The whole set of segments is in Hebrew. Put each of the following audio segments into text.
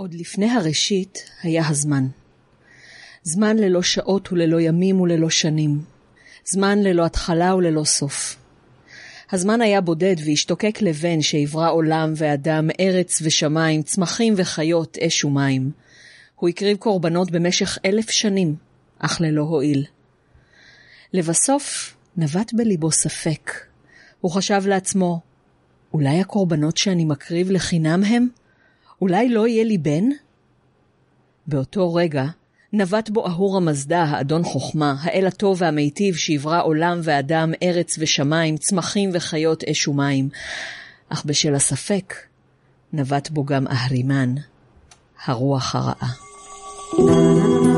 עוד לפני הראשית היה הזמן. זמן ללא שעות וללא ימים וללא שנים. זמן ללא התחלה וללא סוף. הזמן היה בודד והשתוקק לבן שעברה עולם ואדם, ארץ ושמיים, צמחים וחיות, אש ומים. הוא הקריב קורבנות במשך אלף שנים, אך ללא הועיל. לבסוף נבט בליבו ספק. הוא חשב לעצמו, אולי הקורבנות שאני מקריב לחינם הם? אולי לא יהיה לי בן? באותו רגע נבט בו אהור המזדה, האדון חוכמה, האל הטוב והמיטיב שיברא עולם ואדם, ארץ ושמיים, צמחים וחיות אש ומים. אך בשל הספק, נבט בו גם אהרימן, הרוח הרעה.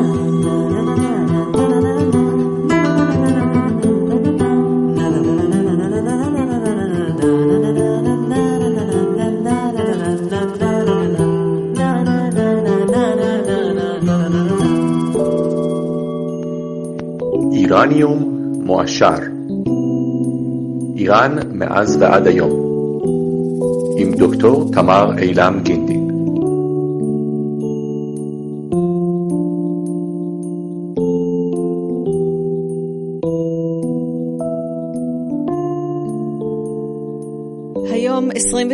אורניום מועשר. איראן מאז ועד היום. עם דוקטור תמר אילם גינדי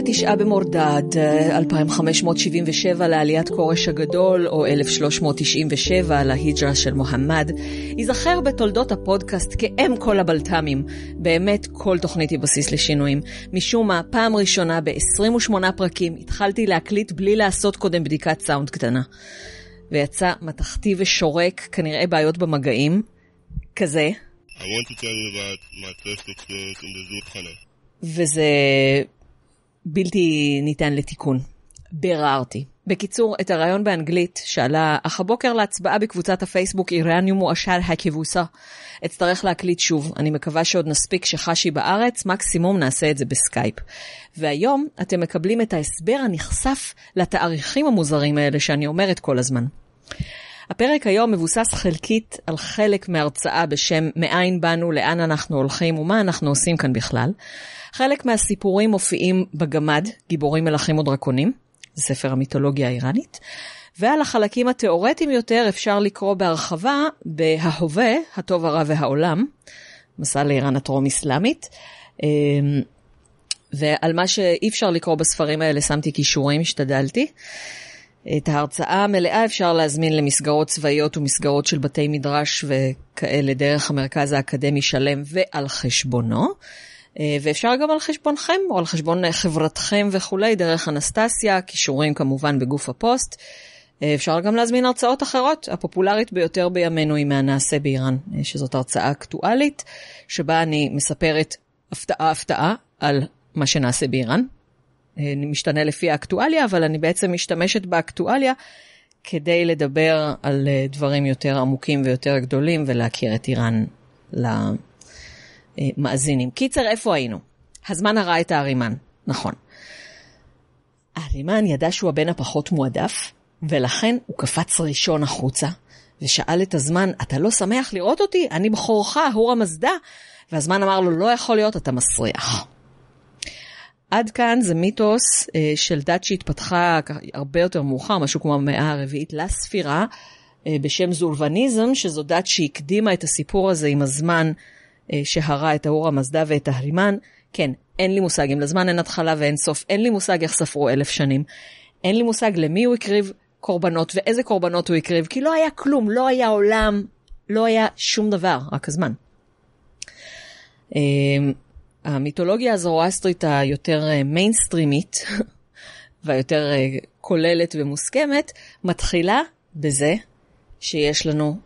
29 במורדד, 2577 לעליית כורש הגדול, או 1397 להיג'רה של מוחמד, ייזכר בתולדות הפודקאסט כאם כל הבלת"מים. באמת, כל תוכנית היא בסיס לשינויים. משום מה, פעם ראשונה ב-28 פרקים התחלתי להקליט בלי לעשות קודם בדיקת סאונד קטנה. ויצא מתכתי ושורק, כנראה בעיות במגעים, כזה. I want to tell you about my first experience in the Zulkhana. וזה בלתי ניתן לתיקון. ביררתי. בקיצור, את הרעיון באנגלית שעלה אך הבוקר להצבעה בקבוצת הפייסבוק איראניום מואשר הכבוסה. אצטרך להקליט שוב, אני מקווה שעוד נספיק שחשי בארץ, מקסימום נעשה את זה בסקייפ. והיום אתם מקבלים את ההסבר הנכסף לתאריכים המוזרים האלה שאני אומרת כל הזמן. הפרק היום מבוסס חלקית על חלק מהרצאה בשם מאין באנו, לאן אנחנו הולכים ומה אנחנו עושים כאן בכלל. חלק מהסיפורים מופיעים בגמד, גיבורים מלכים ודרקונים, ספר המיתולוגיה האיראנית, ועל החלקים התיאורטיים יותר אפשר לקרוא בהרחבה בההווה, הטוב הרע והעולם, מסע לאיראן הטרום-אסלאמית. אמ, ועל מה שאי אפשר לקרוא בספרים האלה שמתי כישורים, השתדלתי. את ההרצאה המלאה אפשר להזמין למסגרות צבאיות ומסגרות של בתי מדרש וכאלה דרך המרכז האקדמי שלם ועל חשבונו. אה, ואפשר גם על חשבונכם או על חשבון חברתכם וכולי, דרך אנסטסיה, כישורים כמובן בגוף הפוסט. אה, אפשר גם להזמין הרצאות אחרות, הפופולרית ביותר בימינו היא מהנעשה באיראן, אה, שזאת הרצאה אקטואלית, שבה אני מספרת הפתעה הפתעה על מה שנעשה באיראן. משתנה לפי האקטואליה, אבל אני בעצם משתמשת באקטואליה כדי לדבר על דברים יותר עמוקים ויותר גדולים ולהכיר את איראן מאזינים. קיצר, איפה היינו? הזמן הראה את הארימן, נכון. הארימן ידע שהוא הבן הפחות מועדף, ולכן הוא קפץ ראשון החוצה, ושאל את הזמן, אתה לא שמח לראות אותי? אני בכורך, הור המזדה. והזמן אמר לו, לא יכול להיות, אתה מסריח. עד כאן זה מיתוס אה, של דת שהתפתחה הרבה יותר מאוחר, משהו כמו המאה הרביעית לספירה, אה, בשם זולבניזם, שזו דת שהקדימה את הסיפור הזה עם הזמן אה, שהרה את האור המזדה ואת ההרימן. כן, אין לי מושג אם לזמן אין התחלה ואין סוף, אין לי מושג איך ספרו אלף שנים. אין לי מושג למי הוא הקריב קורבנות ואיזה קורבנות הוא הקריב, כי לא היה כלום, לא היה עולם, לא היה שום דבר, רק הזמן. אה, המיתולוגיה הזרואסטרית היותר מיינסטרימית והיותר כוללת ומוסכמת, מתחילה בזה שיש לנו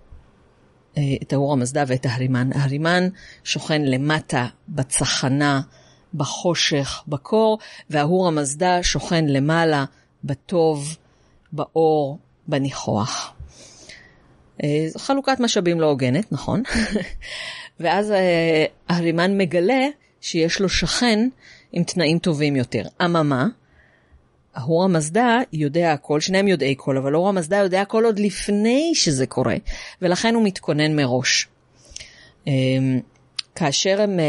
אה, את האור המזדה ואת ההרימן. ההרימן שוכן למטה, בצחנה, בחושך, בקור, והאור המזדה שוכן למעלה, בטוב, באור, בניחוח. אה, חלוקת משאבים לא הוגנת, נכון? ואז אה, ההרימן מגלה שיש לו שכן עם תנאים טובים יותר. אממה, אהור המזדה יודע הכל, שניהם יודעי כל, אבל אהור המזדה יודע הכל עוד לפני שזה קורה, ולכן הוא מתכונן מראש. אמ, כאשר הם אה,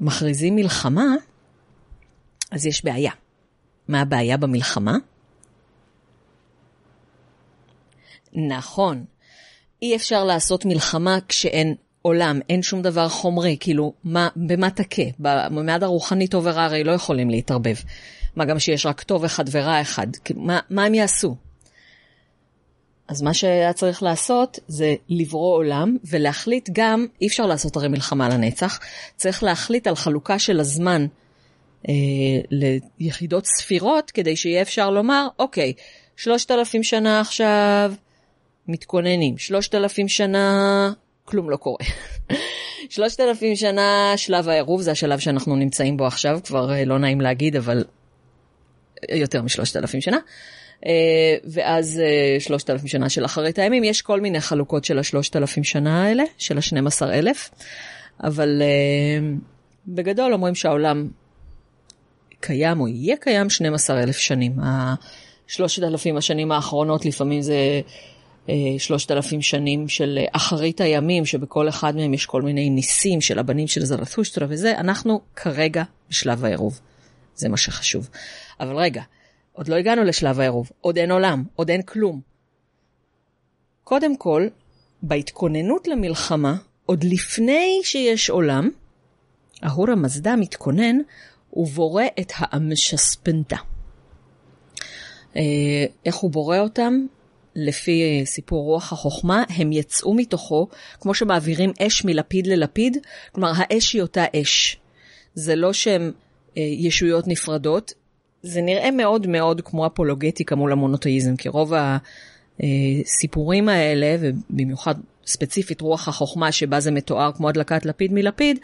מכריזים מלחמה, אז יש בעיה. מה הבעיה במלחמה? נכון. אי אפשר לעשות מלחמה כשאין עולם, אין שום דבר חומרי, כאילו, מה, במה תכה? במעמד הרוחני טוב ורע הרי לא יכולים להתערבב. מה גם שיש רק טוב אחד ורע אחד, מה, מה הם יעשו? אז מה שהיה צריך לעשות זה לברוא עולם ולהחליט גם, אי אפשר לעשות הרי מלחמה לנצח, צריך להחליט על חלוקה של הזמן אה, ליחידות ספירות כדי שיהיה אפשר לומר, אוקיי, שלושת אלפים שנה עכשיו מתכוננים, שלושת אלפים שנה כלום לא קורה. שלושת אלפים שנה שלב העירוב, זה השלב שאנחנו נמצאים בו עכשיו, כבר אה, לא נעים להגיד, אבל יותר משלושת אלפים שנה. אה, ואז אה, שלושת אלפים שנה של אחרית הימים, יש כל מיני חלוקות של השלושת אלפים שנה האלה, של השנים עשר אלף, אבל בגדול אומרים שהעולם קיים או יהיה קיים 12 אלף שנים. השלושת אלפים השנים האחרונות לפעמים זה אה, שלושת אלפים שנים של אחרית הימים, שבכל אחד מהם יש כל מיני ניסים של הבנים של זרתושטרה וזה, אנחנו כרגע בשלב העירוב. זה מה שחשוב. אבל רגע, עוד לא הגענו לשלב העירוב, עוד אין עולם, עוד אין כלום. קודם כל, בהתכוננות למלחמה, עוד לפני שיש עולם, אהור המזדה מתכונן ובורא את האמשספנטה. אה, איך הוא בורא אותם? לפי אה, סיפור רוח החוכמה, הם יצאו מתוכו, כמו שמעבירים אש מלפיד ללפיד, כלומר האש היא אותה אש. זה לא שהם אה, ישויות נפרדות, זה נראה מאוד מאוד כמו אפולוגטיקה מול המונותאיזם, כי רוב הסיפורים האלה, ובמיוחד ספציפית רוח החוכמה שבה זה מתואר כמו הדלקת לפיד מלפיד,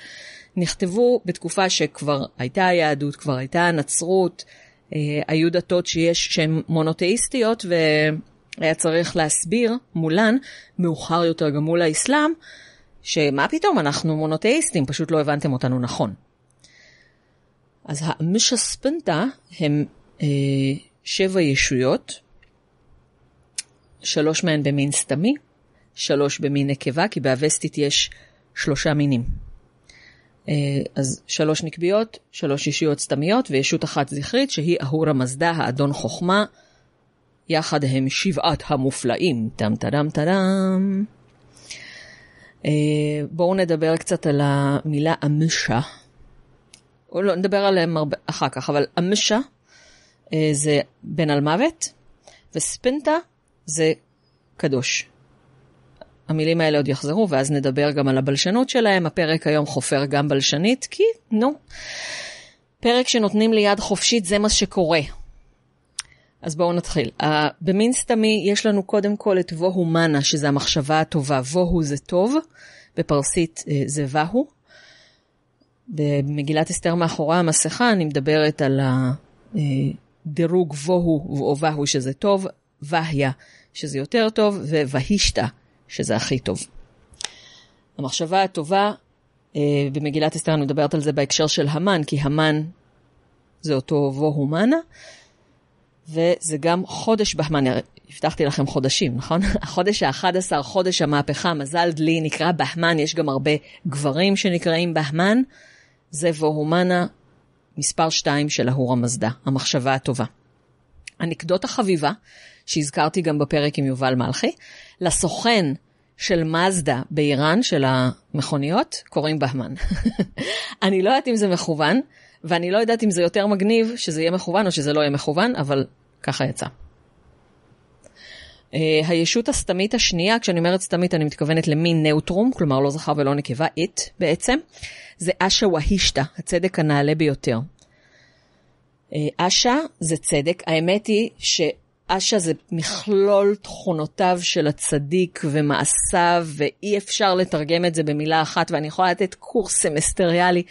נכתבו בתקופה שכבר הייתה היהדות, כבר הייתה הנצרות, אה, היו דתות שיש, שהן מונותאיסטיות, והיה צריך להסביר מולן, מאוחר יותר גם מול האסלאם, שמה פתאום, אנחנו מונותאיסטים, פשוט לא הבנתם אותנו נכון. אז המשספנטה הם אה, שבע ישויות, שלוש מהן במין סתמי, שלוש במין נקבה, כי באבסטית יש שלושה מינים. אה, אז שלוש נקביות, שלוש אישיות סתמיות וישות אחת זכרית שהיא אהורה מזדה, האדון חוכמה. יחד הם שבעת המופלאים, טם טדם טדם. אה, בואו נדבר קצת על המילה אמשה. או לא, נדבר עליהם הרבה, אחר כך, אבל אמשה אה, זה בן על מוות, וספנטה זה קדוש. המילים האלה עוד יחזרו, ואז נדבר גם על הבלשנות שלהם. הפרק היום חופר גם בלשנית, כי, נו, פרק שנותנים לי יד חופשית, זה מה שקורה. אז בואו נתחיל. Uh, במין סתמי יש לנו קודם כל את ווהו מנה, שזה המחשבה הטובה. ווהו זה טוב, בפרסית uh, זה והו. במגילת אסתר מאחורי המסכה אני מדברת על הדירוג אה, ווהו או והו שזה טוב, והיה שזה יותר טוב, ווהישתא שזה הכי טוב. המחשבה הטובה, אה, במגילת אסתר אני מדברת על זה בהקשר של המן, כי המן זה אותו ווהו מנה, וזה גם חודש בהמן, הבטחתי לכם חודשים, נכון? החודש ה-11, חודש המהפכה, מזל דלי נקרא בהמן, יש גם הרבה גברים שנקראים בהמן, זה ווהו מנה, מספר 2 של אהור המזדה, המחשבה הטובה. אנקדוטה חביבה, שהזכרתי גם בפרק עם יובל מלכי, לסוכן של מזדה באיראן, של המכוניות, קוראים בהמן. אני לא יודעת אם זה מכוון, ואני לא יודעת אם זה יותר מגניב שזה יהיה מכוון או שזה לא יהיה מכוון, אבל ככה יצא. Uh, הישות הסתמית השנייה, כשאני אומרת סתמית אני מתכוונת למין נאוטרום, כלומר לא זכר ולא נקבה, it בעצם, זה אשה והישתא, הצדק הנעלה ביותר. Uh, אשה זה צדק, האמת היא ש... אשה זה מכלול תכונותיו של הצדיק ומעשיו, ואי אפשר לתרגם את זה במילה אחת, ואני יכולה לתת קורס סמסטריאלי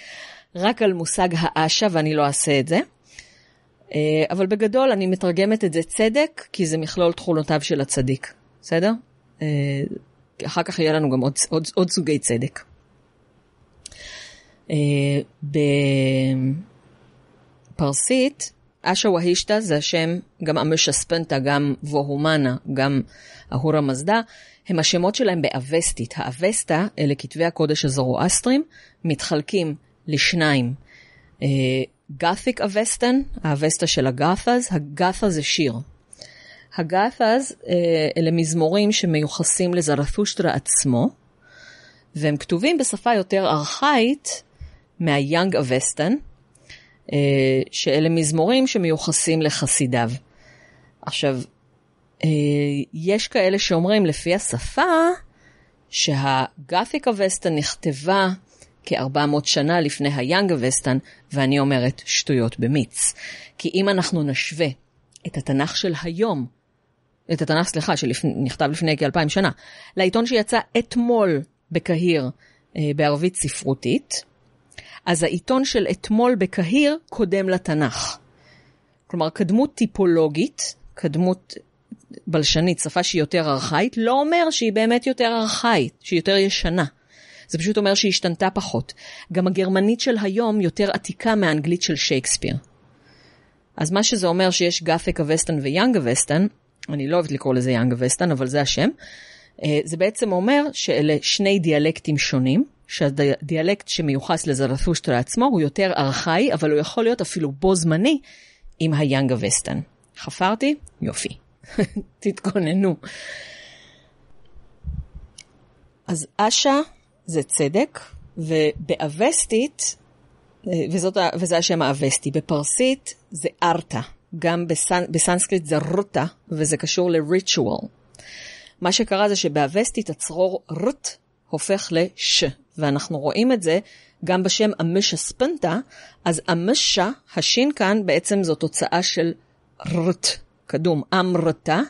רק על מושג האשה, ואני לא אעשה את זה. אה, אבל בגדול אני מתרגמת את זה צדק, כי זה מכלול תכונותיו של הצדיק, בסדר? אה, אחר כך יהיה לנו גם עוד, עוד, עוד סוגי צדק. אה, בפרסית, אשה והישתא זה השם, גם המשספנטה, גם ווהומנה, גם אהורה מזדה, הם השמות שלהם באבסטית. האבסטה, אלה כתבי הקודש הזרואסטרים, מתחלקים לשניים. גת'יק אבסטן, האבסטה של הגת'אז, הגת'ה זה שיר. הגאת'אז אה, אלה מזמורים שמיוחסים לזרתושטרה עצמו, והם כתובים בשפה יותר ארכאית מהיאנג אבסטן, אה, שאלה מזמורים שמיוחסים לחסידיו. עכשיו, אה, יש כאלה שאומרים לפי השפה שהגאת'יק אבסטן נכתבה כ-400 שנה לפני היאנג אבסטן, ואני אומרת שטויות במיץ. כי אם אנחנו נשווה את התנ"ך של היום, את התנ"ך, סליחה, שנכתב לפני כאלפיים שנה, לעיתון שיצא אתמול בקהיר אה, בערבית ספרותית, אז העיתון של אתמול בקהיר קודם לתנ"ך. כלומר, קדמות טיפולוגית, קדמות בלשנית, שפה שהיא יותר ארכאית, לא אומר שהיא באמת יותר ארכאית, שהיא יותר ישנה. זה פשוט אומר שהיא השתנתה פחות. גם הגרמנית של היום יותר עתיקה מהאנגלית של שייקספיר. אז מה שזה אומר שיש גאפק אבסטן ויאנג אבסטן, אני לא אוהבת לקרוא לזה יאנג אבסטן, אבל זה השם, אה, זה בעצם אומר שאלה שני דיאלקטים שונים, שהדיאלקט שמיוחס לזרתושטרה עצמו הוא יותר ארכאי, אבל הוא יכול להיות אפילו בו זמני עם היאנג אבסטן. חפרתי? יופי. תתכוננו. אז אשה זה צדק, ובאווסטית, אה, וזאת, וזה השם האווסטי, בפרסית זה ארתה, גם בסנ, בסנסקריט זה רוטה, וזה קשור לריטואל. מה שקרה זה שבאווסטית הצרור רות הופך לש, ואנחנו רואים את זה גם בשם אמשה ספנטה, אז אמשה, השין כאן בעצם זו תוצאה של רות, קדום, אמרתה,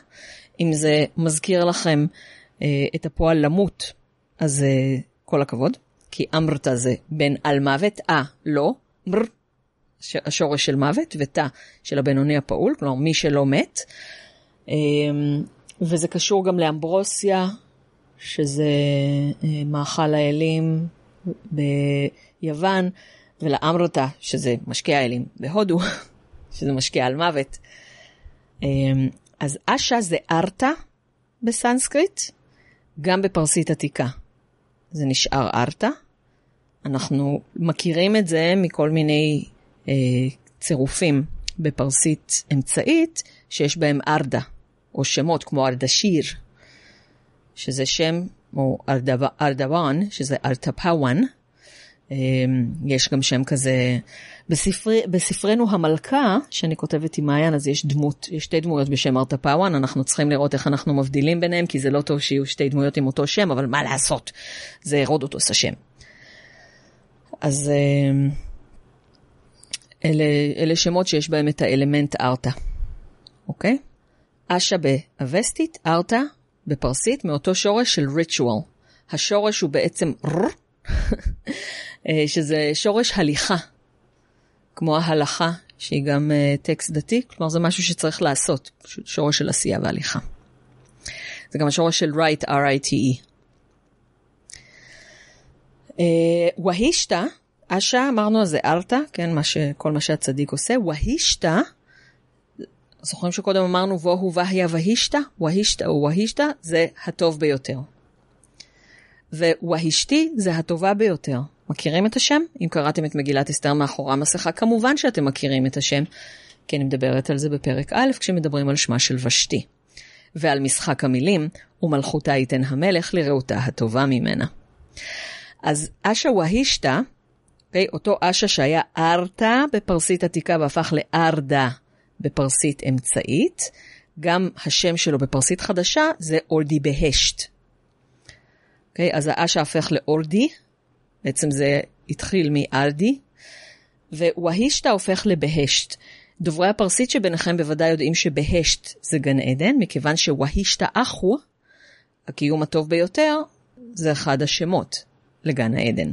אם זה מזכיר לכם אה, את הפועל למות, אז אה, כל הכבוד, כי אמרתה זה בין על מוות, אה, לא, מר, השורש של מוות, ותא של הבינוני הפעול, כלומר מי שלא מת. אה, וזה קשור גם לאמברוסיה, שזה אה, מאכל האלים ביוון, ולאמרתה, שזה משקיע האלים בהודו, שזה משקיע על מוות. אה, אז אשה זה ארתה בסנסקריט, גם בפרסית עתיקה. זה נשאר ארתה. אנחנו מכירים את זה מכל מיני אה, צירופים בפרסית אמצעית, שיש בהם ארדה, או שמות כמו ארדשיר, שזה שם, או ארדוון, שזה ארטפאוואן. אמ, יש גם שם כזה, בספרי, בספרנו המלכה, שאני כותבת עם מעיין, אז יש דמות, יש שתי דמויות בשם ארטפאוואן, אנחנו צריכים לראות איך אנחנו מבדילים ביניהם, כי זה לא טוב שיהיו שתי דמויות עם אותו שם, אבל מה לעשות, זה הרודוטוס השם. אז אמ, אלה, אלה שמות שיש בהם את האלמנט ארטה, אוקיי? אשה באווסטית, ארטה בפרסית, מאותו שורש של ריטואל. השורש הוא בעצם ר, שזה שורש הליכה, כמו ההלכה, שהיא גם uh, טקסט דתי, כלומר זה משהו שצריך לעשות, שורש של עשייה והליכה. זה גם השורש של right, R-I-T-E. Uh, והישתא, אשה, אמרנו, זה ארתא, כן, מה ש, כל מה שהצדיק עושה, והישתא, זוכרים שקודם אמרנו בוהו והיה והישתא? והישתא או והישתא זה הטוב ביותר. והישתי זה הטובה ביותר. מכירים את השם? אם קראתם את מגילת אסתר מאחורי המסכה, כמובן שאתם מכירים את השם, כי אני מדברת על זה בפרק א', כשמדברים על שמה של ושתי. ועל משחק המילים, ומלכותה ייתן המלך לרעותה הטובה ממנה. אז אשה והישתא, אוקיי, אותו אשה שהיה ארתא בפרסית עתיקה והפך לארדה בפרסית אמצעית, גם השם שלו בפרסית חדשה זה אורדי בהשט. אוקיי, אז האשה הפך לאורדי, בעצם זה התחיל מאלדי, ווהישתא הופך לבהשט. דוברי הפרסית שביניכם בוודאי יודעים שבהשט זה גן עדן, מכיוון שוהישתא אחו, הקיום הטוב ביותר, זה אחד השמות לגן העדן.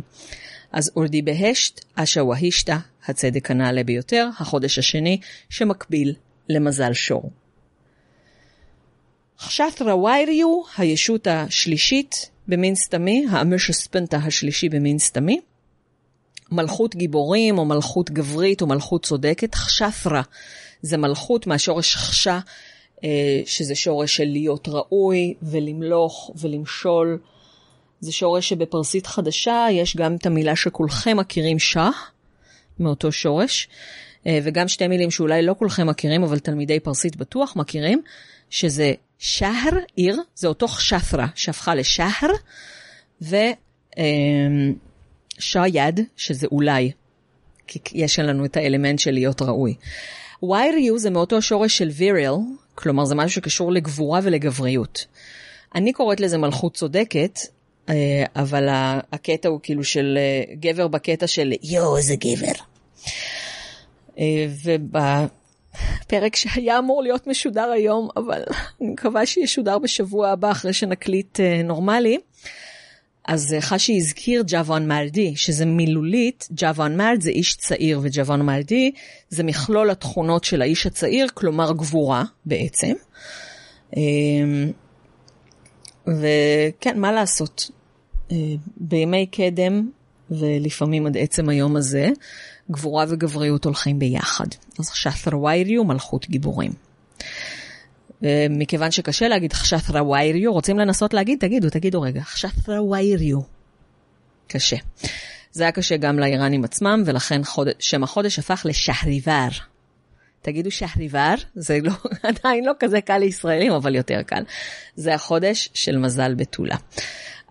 אז אורדי בהשט, אשה והישתא, הצדק הנעלה ביותר, החודש השני, שמקביל למזל שור. חשתרא וייריו, הישות השלישית במין סתמי, האמשספנטה השלישי במין סתמי. מלכות גיבורים או מלכות גברית או מלכות צודקת, חשתרא זה מלכות מהשורש חשה, אה, שזה שורש של להיות ראוי ולמלוך ולמשול. זה שורש שבפרסית חדשה יש גם את המילה שכולכם מכירים שח, מאותו שורש. אה, וגם שתי מילים שאולי לא כולכם מכירים, אבל תלמידי פרסית בטוח מכירים, שזה שהר, עיר, זה אותו שפרה שהפכה לשהר, ושייד, שזה אולי, כי יש לנו את האלמנט של להיות ראוי. וייריו זה מאותו שורש של ויריל, כלומר זה משהו שקשור לגבורה ולגבריות. אני קוראת לזה מלכות צודקת, אה, אבל הקטע הוא כאילו של אה, גבר בקטע של יואו, איזה גבר. אה, ובפרק שהיה אמור להיות משודר היום, אבל אני מקווה שישודר בשבוע הבא אחרי שנקליט נורמלי, אז חשי הזכיר جوانمردی, שזה מילולית, جوانمرد זה איש צעיר, ו جوانمردی זה מכלול התכונות של האיש הצעיר, כלומר גבורה בעצם. וכן, מה לעשות? אה, בימי קדם, ולפעמים עד עצם היום הזה, גבורה וגבריות הולכים ביחד. אז חשת'ר וייריו, מלכות גיבורים. אה, מכיוון שקשה להגיד חשת'ר וייריו, רוצים לנסות להגיד, תגידו, תגידו רגע, חשת'ר וייריו. קשה. זה היה קשה גם לאיראנים עצמם, ולכן חוד... שם החודש הפך לשהריבר. תגידו שחריבר, זה לא, עדיין לא כזה קל לישראלים, אבל יותר קל. זה החודש של מזל בתולה.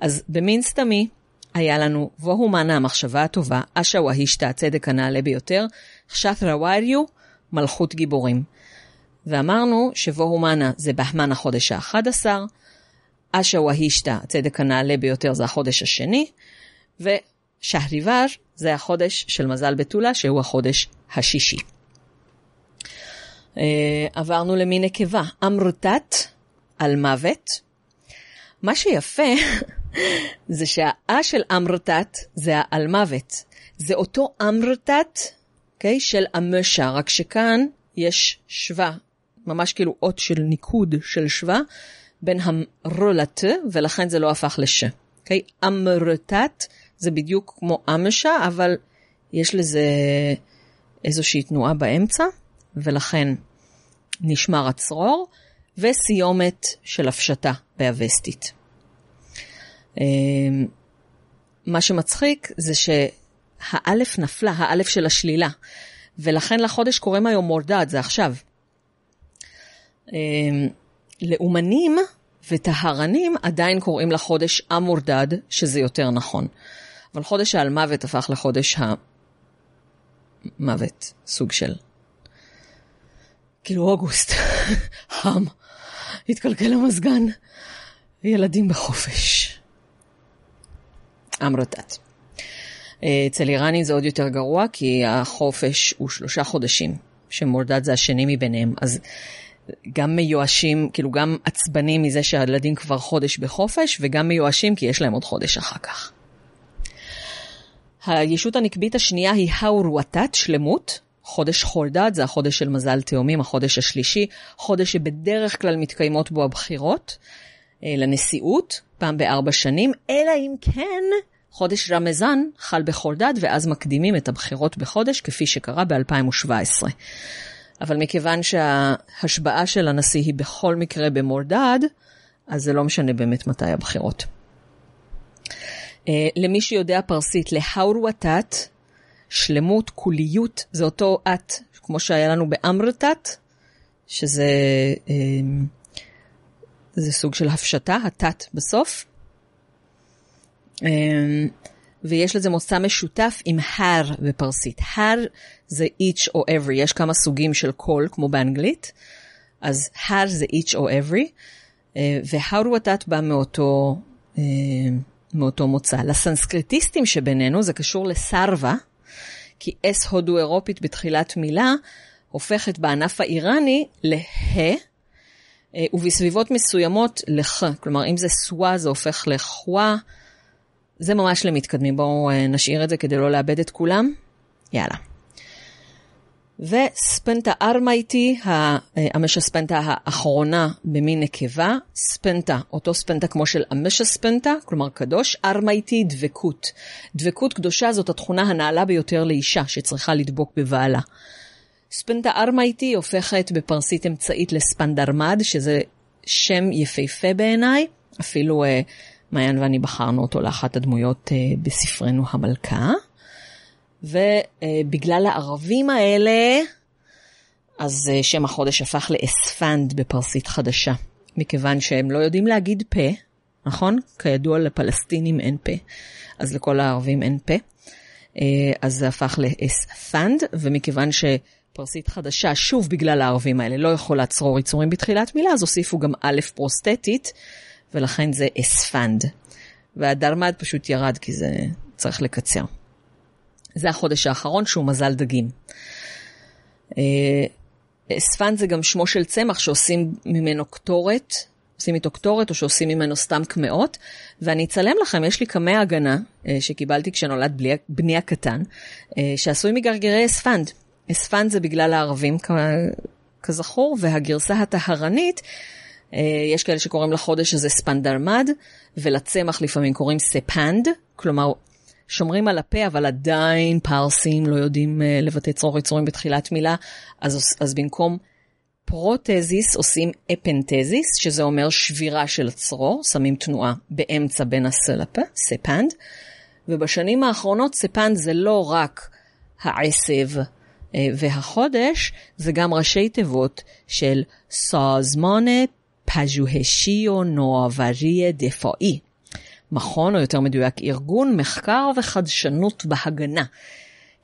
אז במין סתמי היה לנו בוהו מנה המחשבה הטובה, אשה והישתא הצדק הנעלה ביותר, חשת'רה וייריו, מלכות גיבורים. ואמרנו שבוהו מנה זה בהמן החודש האחד עשר, אשה והישתא הצדק הנעלה ביותר זה החודש השני, ושהריבר זה החודש של מזל בתולה, שהוא החודש השישי. אה, עברנו למין נקבה, אמרתת על מוות. מה שיפה זה שהאה של אמרתת זה העל מוות. זה אותו אמרתת, okay, אוקיי, של אמשה, רק שכאן יש שווה, ממש כאילו אות של ניקוד של שווה, בין המרלת, ולכן זה לא הפך לש. Okay? אוקיי? אמרתת זה בדיוק כמו אמשה, אבל יש לזה איזושהי תנועה באמצע. ולכן נשמר הצרור, וסיומת של הפשטה באווסטית. אמ, מה שמצחיק זה שהאלף נפלה, האלף של השלילה, ולכן לחודש קוראים היום מורדד, זה עכשיו. אמ, לאומנים וטהרנים עדיין קוראים לחודש המורדד, שזה יותר נכון. אבל חודש העל מוות הפך לחודש המוות, סוג של כאילו אוגוסט, חם, התקלקל המזגן, ילדים בחופש. אמרתת. אה, אצל איראנים זה עוד יותר גרוע, כי החופש הוא שלושה חודשים, שמורדד זה השני מביניהם. אז גם מיואשים, כאילו גם עצבנים מזה שהילדים כבר חודש בחופש, וגם מיואשים כי יש להם עוד חודש אחר כך. הישות הנקבית השנייה היא האורוותת, שלמות, חודש חולדד זה החודש של מזל תאומים, החודש השלישי, חודש שבדרך כלל מתקיימות בו הבחירות לנשיאות, פעם בארבע שנים, אלא אם כן חודש רמזן חל בחולדד, ואז מקדימים את הבחירות בחודש, כפי שקרה ב-2017. אבל מכיוון שההשבעה של הנשיא היא בכל מקרה במורדד, אז זה לא משנה באמת מתי הבחירות. Uh, למי שיודע פרסית, להאורוותת שלמות, קוליות, זה אותו את, כמו שהיה לנו באמרתת, שזה אמ, זה סוג של הפשטה, התת בסוף. אמ, ויש לזה מוצא משותף עם הר בפרסית. הר זה each או every, יש כמה סוגים של קול, כמו באנגלית, אז הר זה each או every, אה, והר התת בא מאותו, אה, מאותו מוצא. לסנסקריטיסטים שבינינו זה קשור לסרווה, כי אס הודו אירופית בתחילת מילה הופכת בענף האיראני לה, אה, ובסביבות מסוימות לח. כלומר, אם זה סווה זה הופך לחווה. זה ממש למתקדמים, בואו אה, נשאיר את זה כדי לא לאבד את כולם. יאללה. וספנטה ארמייטי, המשה ספנטה האחרונה במין נקבה, ספנטה, אותו ספנטה כמו של המשה ספנטה, כלומר קדוש, ארמייטי דבקות. דבקות קדושה זאת התכונה הנעלה ביותר לאישה שצריכה לדבוק בבעלה. ספנטה ארמייטי הופכת בפרסית אמצעית לספנדרמד, שזה שם יפהפה בעיניי, אפילו uh, מעיין ואני בחרנו אותו לאחת הדמויות uh, בספרנו המלכה. ובגלל הערבים האלה, אז אה, שם החודש הפך לאספנד בפרסית חדשה, מכיוון שהם לא יודעים להגיד פה, נכון? כידוע לפלסטינים אין פה, אז לכל הערבים אין פה. אה, אז זה הפך לאספנד, ומכיוון שפרסית חדשה, שוב בגלל הערבים האלה, לא יכולה לצרור יצורים בתחילת מילה, אז הוסיפו גם א' פרוסטטית, ולכן זה אספנד. והדרמד פשוט ירד כי זה צריך לקצר. זה החודש האחרון שהוא מזל דגים. אספן זה גם שמו של צמח שעושים ממנו קטורת, עושים איתו קטורת או שעושים ממנו סתם קמעות, ואני אצלם לכם, יש לי קמע הגנה אה, שקיבלתי כשנולד בני הקטן, אה, שעשוי מגרגירי אספנד. אספנד זה בגלל הערבים כזכור, והגרסה הטהרנית, אה, יש כאלה שקוראים לחודש הזה ספנדרמד, ולצמח לפעמים קוראים ספנד, כלומר שומרים על הפה, אבל עדיין פרסים לא יודעים uh, לבטא צרור יצורים בתחילת מילה, אז, אז במקום prothesis עושים epenthesis, שזה אומר שבירה של הצרור, שמים תנועה באמצע בין הס' לפ', ספנד, ובשנים האחרונות ספנד זה לא רק העשב והחודש, זה גם ראשי תיבות של سازمان پژوهش و نوآوری دفاعی. מכון, או יותר מדויק ארגון, מחקר וחדשנות בהגנה.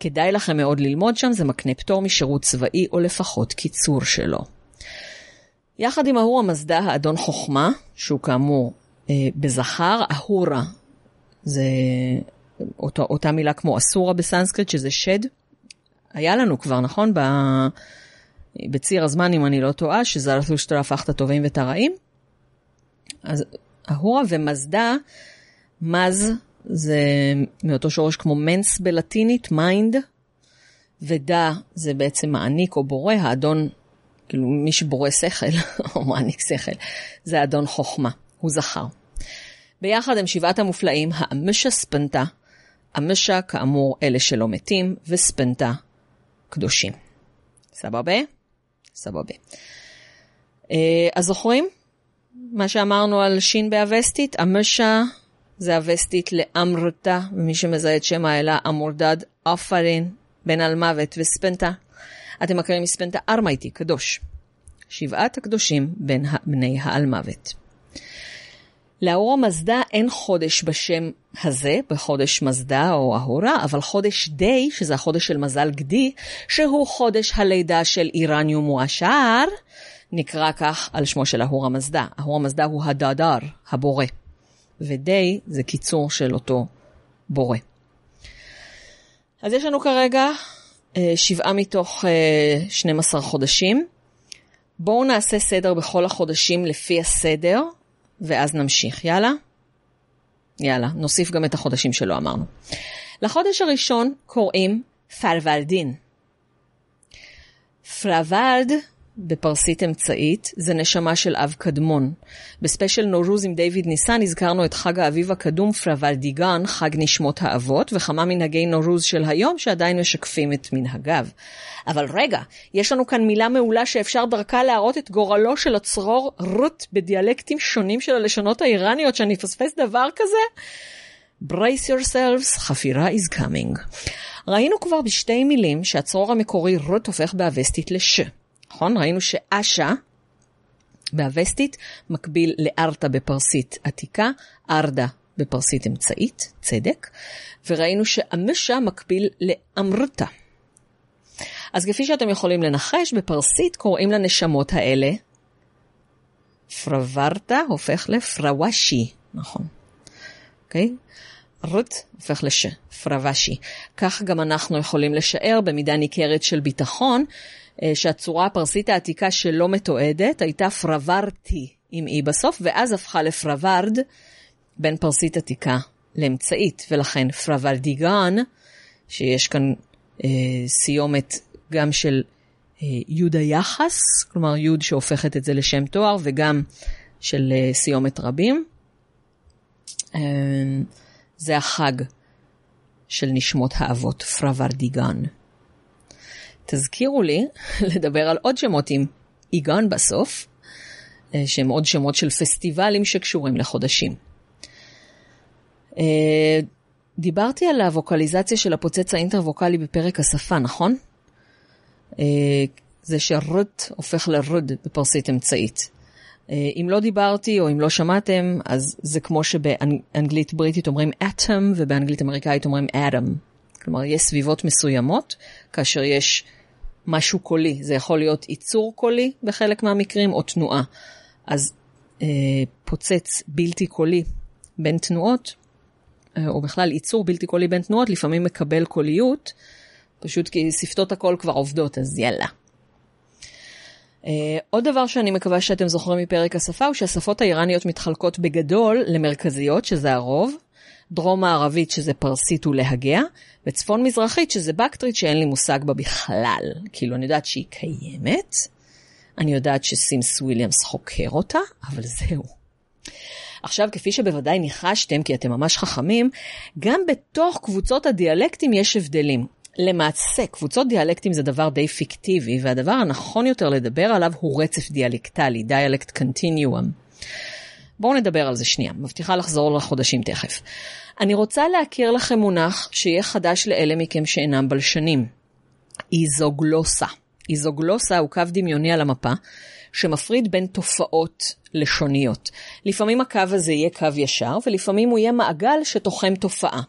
כדאי לכם מאוד ללמוד שם, זה מקנה פטור משירות צבאי, או לפחות קיצור שלו. יחד עם אהור המזדה, האדון חוכמה, שהוא כאמור אה, בזכר, אהורה, זה אותו, אותה מילה כמו אסורה בסנסקריט, שזה שד. היה לנו כבר, נכון? ב... בציר הזמן, אם אני לא טועה, שזרתושטר הפך את הטובים ואת הרעים. אז אהורה ומזדה מז זה מאותו שורש כמו mens בלטינית, mind, ודה זה בעצם מעניק או בורא, האדון, כאילו מי שבורא שכל או מעניק שכל, זה אדון חוכמה, הוא זכר. ביחד הם שבעת המופלאים, האמשה ספנתה, אמשה כאמור אלה שלא מתים, וספנתה קדושים. סבבה? סבבה. אה, אז זוכרים מה שאמרנו על שין באווסטית? אמשה זה הווסטית לאמרתה, ומי שמזהה את שם האלה אמורדד, עפרין, בן על מוות וספנתה. אתם מכירים מספנתה ארמייטי, קדוש. שבעת הקדושים בין בני העל מוות. לאור המזדה אין חודש בשם הזה, בחודש מזדה או אהורה, אבל חודש די, שזה החודש של מזל גדי, שהוא חודש הלידה של איראניום מועשר, נקרא כך על שמו של אהור המזדה. אהור המזדה הוא הדאדר, הבורא. ודי זה קיצור של אותו בורא. אז יש לנו כרגע אה, שבעה מתוך אה, 12 חודשים. בואו נעשה סדר בכל החודשים לפי הסדר, ואז נמשיך. יאללה? יאללה, נוסיף גם את החודשים שלא אמרנו. לחודש הראשון קוראים פרוורדין. פרוורד בפרסית אמצעית זה נשמה של אב קדמון. בספיישל נורוז עם דיוויד ניסן הזכרנו את חג האביב הקדום פרוורדיגאן, חג נשמות האבות, וכמה מנהגי נורוז של היום שעדיין משקפים את מנהגיו. אבל רגע, יש לנו כאן מילה מעולה שאפשר דרכה להראות את גורלו של הצרור רות בדיאלקטים שונים של הלשונות האיראניות, שאני אפספס דבר כזה? Brace yourselves, חפירה is coming. ראינו כבר בשתי מילים שהצרור המקורי רות הופך באווסטית לש. נכון? ראינו שאשה באווסטית מקביל לארתה בפרסית עתיקה, ארדה בפרסית אמצעית, צדק, וראינו שאמשה מקביל לאמרתה. אז כפי שאתם יכולים לנחש, בפרסית קוראים לנשמות האלה פרוורטה הופך לפרוושי, נכון. אוקיי? Okay? רות הופך לש, פרוושי. כך גם אנחנו יכולים לשער במידה ניכרת של ביטחון שהצורה הפרסית העתיקה שלא מתועדת הייתה פרוורטי עם אי בסוף, ואז הפכה לפרווארד בין פרסית עתיקה לאמצעית, ולכן פרוורדיגן, שיש כאן אה, סיומת גם של אה, יוד היחס, כלומר יוד שהופכת את זה לשם תואר, וגם של אה, סיומת רבים. אה, זה החג של נשמות האבות, פרוורדיגן. תזכירו לי לדבר על עוד שמות עם איגן בסוף, אה, שהם עוד שמות של פסטיבלים שקשורים לחודשים. אה, דיברתי על הווקליזציה של הפוצץ האינטרווקלי בפרק השפה, נכון? אה, זה שרד הופך לרד בפרסית אמצעית. אם לא דיברתי או אם לא שמעתם, אז זה כמו שבאנגלית בריטית אומרים atom ובאנגלית אמריקאית אומרים atom. כלומר, יש סביבות מסוימות, כאשר יש משהו קולי. זה יכול להיות ייצור קולי בחלק מהמקרים או תנועה. אז אה, פוצץ בלתי קולי בין תנועות, אה, או בכלל ייצור בלתי קולי בין תנועות, לפעמים מקבל קוליות, פשוט כי שפתות הקול כבר עובדות, אז יאללה. Uh, עוד דבר שאני מקווה שאתם זוכרים מפרק השפה הוא שהשפות האיראניות מתחלקות בגדול למרכזיות, שזה הרוב, דרום מערבית שזה פרסית ולהגה, וצפון מזרחית שזה בקטרית שאין לי מושג בה בכלל. כאילו, אני יודעת שהיא קיימת, אני יודעת שסימס וויליאמס חוקר אותה, אבל זהו. עכשיו, כפי שבוודאי ניחשתם, כי אתם ממש חכמים, גם בתוך קבוצות הדיאלקטים יש הבדלים. למעשה, קבוצות דיאלקטים זה דבר די פיקטיבי, והדבר הנכון יותר לדבר עליו הוא רצף דיאלקטלי, דיאלקט קונטיניום. בואו נדבר על זה שנייה, מבטיחה לחזור לחודשים תכף. אני רוצה להכיר לכם מונח שיהיה חדש לאלה מכם שאינם בלשנים. איזוגלוסה. איזוגלוסה הוא קו דמיוני על המפה, שמפריד בין תופעות לשוניות. לפעמים הקו הזה יהיה קו ישר, ולפעמים הוא יהיה מעגל שתוחם תופעה.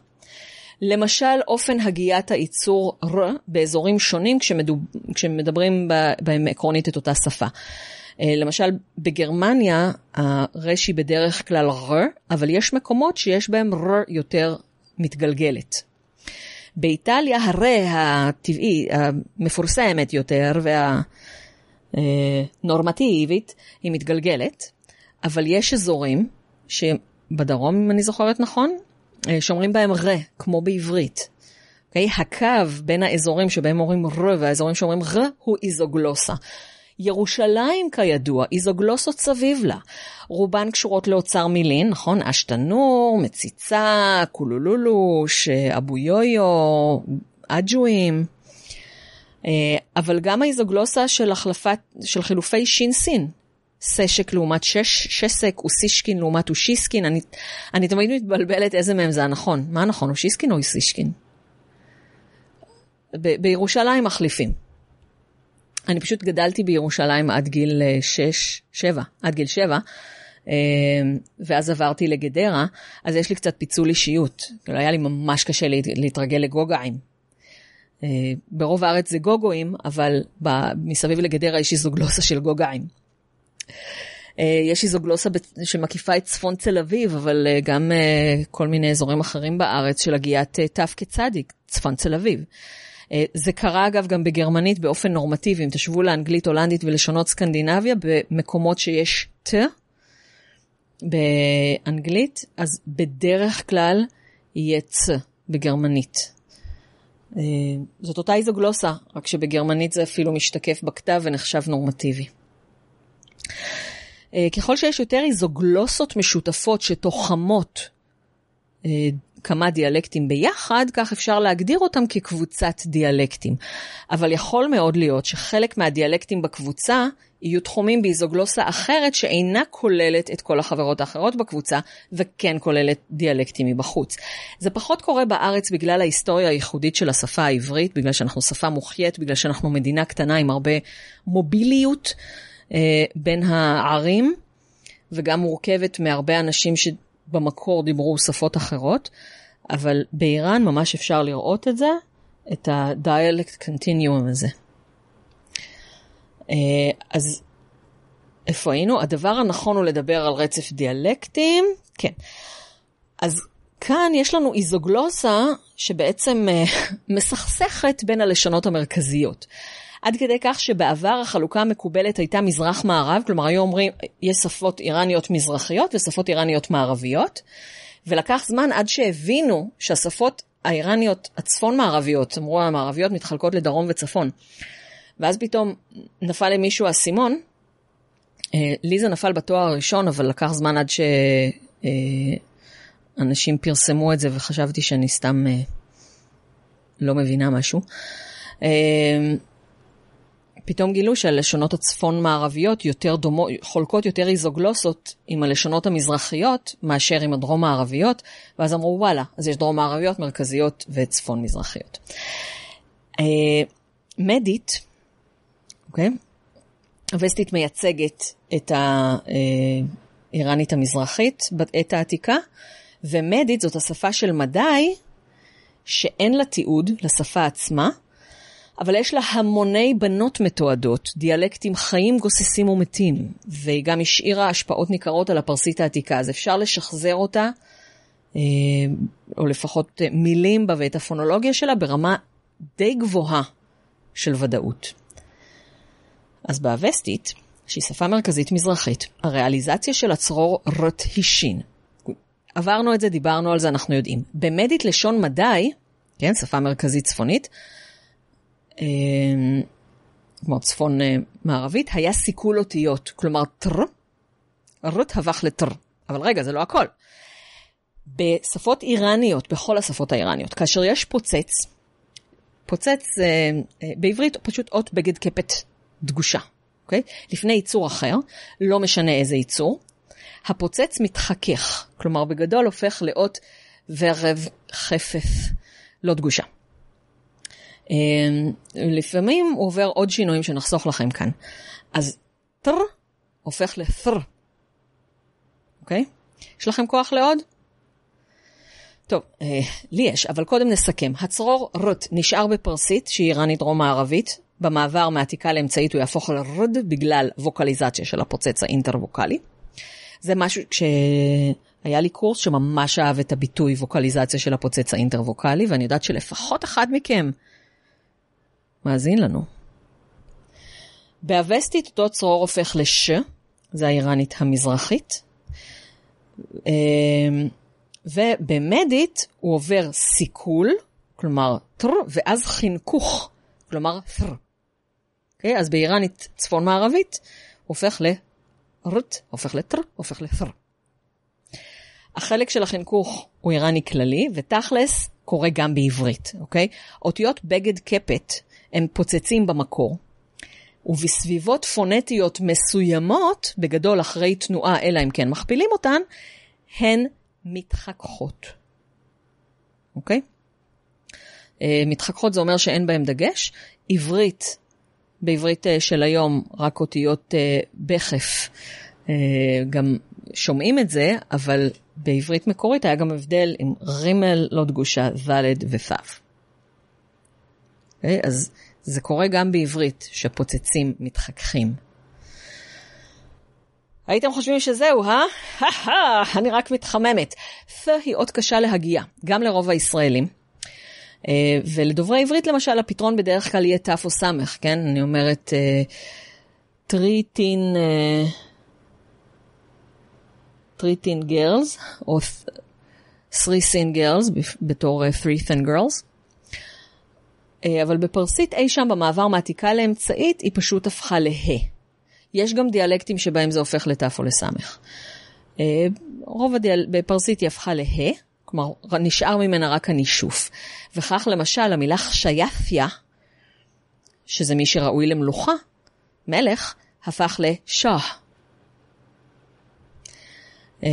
למשל, אופן הגיית הייצור ר באזורים שונים כשמדוב... כשמדברים בהם עקרונית את אותה שפה. אה, למשל, בגרמניה הרש היא בדרך כלל ר, אבל יש מקומות שיש בהם ר יותר מתגלגלת. באיטליה הרי הטבעי, המפורסמת יותר והנורמטיבית, היא מתגלגלת, אבל יש אזורים שבדרום, אם אני זוכרת נכון, אה, שאומרים בהם ר, כמו בעברית. Okay? אוקיי? הקו בין האזורים שבהם אומרים ר והאזורים שאומרים ר הוא איזוגלוסה. ירושלים, כידוע, איזוגלוסות סביב לה. רובן קשורות לאוצר מילין, נכון? אשתנור, מציצה, קולולולוש, אבו יויו, אג'ואים. אה, אבל גם האיזוגלוסה של החלפת, של חילופי שין סין. סשק לעומת שש, שסק, אוסישקין לעומת אושיסקין. אני, אני תמיד מתבלבלת איזה מהם זה הנכון. מה הנכון, אושיסקין או אוסישקין? בירושלים מחליפים. אני פשוט גדלתי בירושלים עד גיל 6, אה, 7, עד גיל 7, אה, ואז עברתי לגדרה, אז יש לי קצת פיצול אישיות. כאילו היה לי ממש קשה להתרגל לגוגאים. אה, ברוב הארץ זה גוגואים, אבל מסביב לגדרה יש איזוגלוסה של גוגאים. יש איזוגלוסה שמקיפה את צפון תל אביב, אבל גם כל מיני אזורים אחרים בארץ של הגיית ת' כצדיק, צפון תל אביב. אה, זה קרה אגב גם בגרמנית באופן נורמטיבי, אם תשבו לאנגלית, הולנדית ולשונות סקנדינביה, במקומות שיש ת באנגלית, אז בדרך כלל יהיה צ בגרמנית. אה, זאת אותה איזוגלוסה, רק שבגרמנית זה אפילו משתקף בכתב ונחשב נורמטיבי. אה, ככל שיש יותר איזוגלוסות משותפות שתוחמות כמה דיאלקטים ביחד, כך אפשר להגדיר אותם כקבוצת דיאלקטים. אבל יכול מאוד להיות שחלק מהדיאלקטים בקבוצה יהיו תחומים באיזוגלוסה אחרת שאינה כוללת את כל החברות האחרות בקבוצה, וכן כוללת דיאלקטים מבחוץ. זה פחות קורה בארץ בגלל ההיסטוריה הייחודית של השפה העברית, בגלל שאנחנו שפה מוחיית, בגלל שאנחנו מדינה קטנה עם הרבה מוביליות אה, בין הערים, וגם מורכבת מהרבה אנשים ש... במקור דיברו שפות אחרות, אבל באיראן ממש אפשר לראות את זה, את ה-dialect continuum הזה. אה, אז איפה היינו? הדבר הנכון הוא לדבר על רצף דיאלקטים, כן. אז כאן יש לנו איזוגלוסה שבעצם אה, מסכסכת בין הלשונות המרכזיות. עד כדי כך שבעבר החלוקה המקובלת הייתה מזרח-מערב, כלומר היו אומרים, יש שפות איראניות מזרחיות ושפות איראניות מערביות, ולקח זמן עד שהבינו שהשפות האיראניות הצפון-מערביות, אמרו המערביות מתחלקות לדרום וצפון. ואז פתאום נפל למישהו האסימון, אה, לי זה נפל בתואר הראשון, אבל לקח זמן עד שאנשים פרסמו את זה וחשבתי שאני סתם אה, לא מבינה משהו. פתאום גילו שהלשונות הצפון-מערביות יותר דומות, חולקות יותר איזוגלוסות עם הלשונות המזרחיות מאשר עם הדרום-מערביות, ואז אמרו וואלה, אז יש דרום-מערביות, מרכזיות וצפון-מזרחיות. אה, מדית, אוקיי? הווסטית מייצגת את האיראנית המזרחית, את העתיקה, ומדית זאת השפה של מדי, שאין לה תיעוד לשפה עצמה, אבל יש לה המוני בנות מתועדות, דיאלקטים חיים, גוססים ומתים, והיא גם השאירה השפעות ניכרות על הפרסית העתיקה, אז אפשר לשחזר אותה, אה, או לפחות מילים בה ואת הפונולוגיה שלה ברמה די גבוהה של ודאות. אז באווסטית, שהיא שפה מרכזית מזרחית, הריאליזציה של הצרור רת היא שין. עברנו את זה, דיברנו על זה, אנחנו יודעים. במדית לשון מדי, כן, שפה מרכזית צפונית, אה, כמו צפון אה, מערבית, היה סיכול אותיות, כלומר טר, רות הפך לטר. אבל רגע, זה לא הכל. בשפות איראניות, בכל השפות האיראניות, כאשר יש פוצץ, פוצץ אה, בעברית פשוט אות בגד קפט דגושה, אוקיי? לפני ייצור אחר, לא משנה איזה ייצור, הפוצץ מתחכך, כלומר בגדול הופך לאות ורב חפף לא דגושה. אמ, לפעמים הוא עובר עוד שינויים שנחסוך לכם כאן. אז טר הופך לת'ר, אוקיי? יש לכם כוח לעוד? טוב, אה, לי יש, אבל קודם נסכם. הצרור רות נשאר בפרסית, שהיא איראנית דרום-מערבית. במעבר מעתיקה לאמצעית הוא יהפוך לרד בגלל ווקליזציה של הפוצץ האינטר-ווקלי. זה משהו, כשהיה לי crush שממש אהב את הביטוי ווקליזציה של הפוצץ האינטר-ווקלי, ואני יודעת שלפחות אחד מכם מאזין לנו. באווסטית אותו צרור הופך לש, זה האיראנית המזרחית. אמ, ובמדית הוא עובר סיכול, כלומר טר, ואז חינכוך, כלומר ת'ר. Okay, אוקיי? אז באיראנית צפון מערבית הופך לרט, הופך לטר, הופך לת'ר. החלק של החינכוך הוא איראני כללי, ותכלס קורה גם בעברית, אוקיי? Okay? אותיות בגד קפט הם פוצצים במקור, ובסביבות פונטיות מסוימות, בגדול אחרי תנועה, אלא אם כן מכפילים אותן, הן מתחככות. אוקיי? Uh, מתחככות זה אומר שאין בהן דגש. עברית, בעברית uh, של היום, רק אותיות uh, בכף. גם שומעים את זה, אבל בעברית מקורית היה גם הבדל עם רימל לא דגושה, דלת ופו. אוקיי, אז זה קורה גם בעברית, שפוצצים מתחככים. הייתם חושבים שזהו, אה? אני רק מתחממת. th היא אות קשה להגיע, גם לרוב הישראלים. אה, ולדוברי עברית למשל, הפתרון בדרך כלל יהיה ת' או ס', כן? אני אומרת thirteen, thirteen girls, או thin girls בתור uh, three thin girls. אה, אבל בפרסית אי שם במעבר מעתיקה לאמצעית, היא פשוט הפכה לה. יש גם דיאלקטים שבהם זה הופך לת' או לס'. אה, רוב הדיאל... בפרסית היא הפכה לה, כלומר נשאר ממנה רק הנישוף. וכך למשל המילה חשייפיה, שזה מי שראוי למלוכה, מלך, הפך לשאה. אה,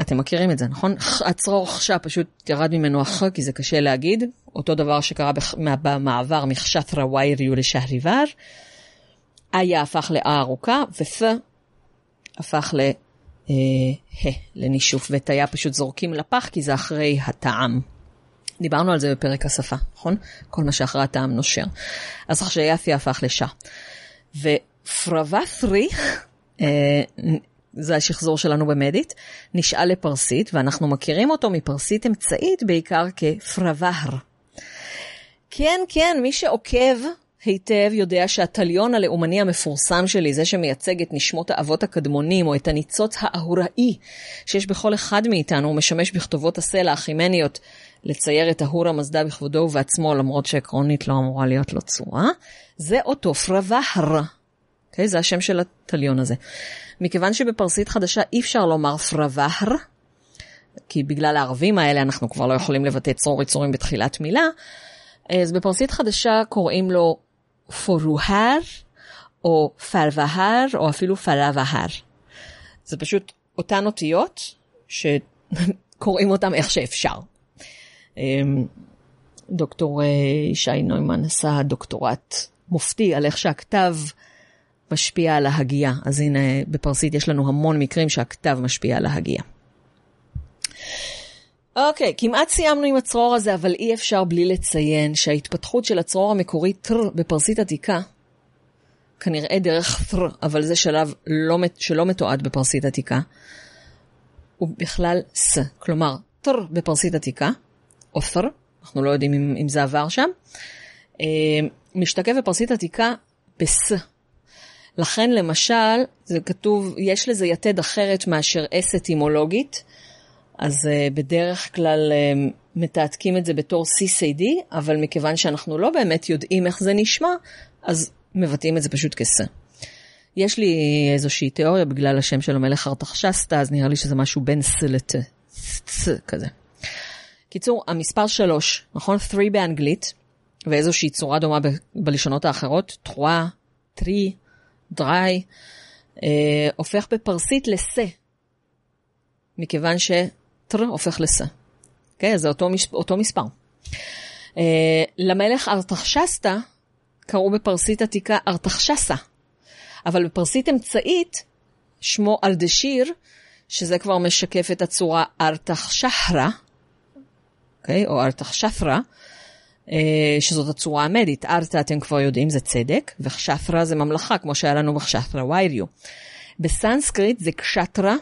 אתם מכירים את זה, נכון? הצרור חשה פשוט ירד ממנו אחר, כי זה קשה להגיד. אותו דבר שקרה במעבר מחשתרה וייריו לשהריבר. איה הפך לאה ארוכה, ופ הפך לה, אה, לנישוף, ואת היה פשוט זורקים לפח, כי זה אחרי הטעם. דיברנו על זה בפרק השפה, נכון? כל מה שאחרי הטעם נושר. אז חשייפי הפך לשע. ופרוות'רי, אה, זה השחזור שלנו במדית, נשאל לפרסית, ואנחנו מכירים אותו מפרסית אמצעית בעיקר כפרוואהר. כן, כן, מי שעוקב היטב יודע שהתליון הלאומני המפורסם שלי, זה שמייצג את נשמות האבות הקדמונים, או את הניצוץ האהוראי שיש בכל אחד מאיתנו, הוא משמש בכתובות הסלע החימניות לצייר את ההורה מזדה בכבודו ובעצמו, למרות שעקרונית לא אמורה להיות לו צורה, זה אותו פרוואהר. Okay, אוקיי? זה השם של התליון הזה. מכיוון שבפרסית חדשה אי אפשר לומר פרוואהר, כי בגלל הערבים האלה אנחנו כבר לא יכולים לבטא צרור יצורים בתחילת מילה, אז בפרסית חדשה קוראים לו פורוהר, או פרוהר, או אפילו פרוהר. זה פשוט אותן אותיות שקוראים אותן איך שאפשר. אמ, דוקטור אה, ישי נוימן עשה דוקטורט מופתי על איך שהכתב משפיע על ההגייה. אז הנה, בפרסית יש לנו המון מקרים שהכתב משפיע על ההגייה. אוקיי, כמעט סיימנו עם הצרור הזה, אבל אי אפשר בלי לציין שההתפתחות של הצרור המקורי טר בפרסית עתיקה, כנראה דרך טר, אבל זה שלב לא, שלא מתועד בפרסית עתיקה, הוא בכלל ס. כלומר, טר בפרסית עתיקה, או ת'ר, אנחנו לא יודעים אם, אם זה עבר שם, אה, משתקף בפרסית עתיקה בס. לכן למשל, זה כתוב, יש לזה יתד אחרת מאשר אס אטימולוגית, אז uh, בדרך כלל uh, מתעתקים את זה בתור CCD, אבל מכיוון שאנחנו לא באמת יודעים איך זה נשמע, אז מבטאים את זה פשוט כס. יש לי איזושהי תיאוריה בגלל השם של המלך ארתחשסתא, אז נראה לי שזה משהו בין ס ס כזה. קיצור, המספר 3, נכון? 3 באנגלית, ואיזושהי צורה דומה ב- בלשונות האחרות, טרואה, טרי, דריי, אה, הופך בפרסית לסה, מכיוון שטר הופך לסה. אוקיי? Okay, זה אותו, מש, אותו מספר. אה, למלך ארתחשסתא קראו בפרסית עתיקה ארתחשסה, אבל בפרסית אמצעית שמו אלדשיר, שזה כבר משקף את הצורה ארתחשהרה, אוקיי? או ארתחשפרה, אה, שזאת הצורה המדית. ארתא אתם כבר יודעים, זה צדק, וחשפרה זה ממלכה, כמו שהיה לנו בחשפרה וייריו. בסנסקריט זה קשטרה,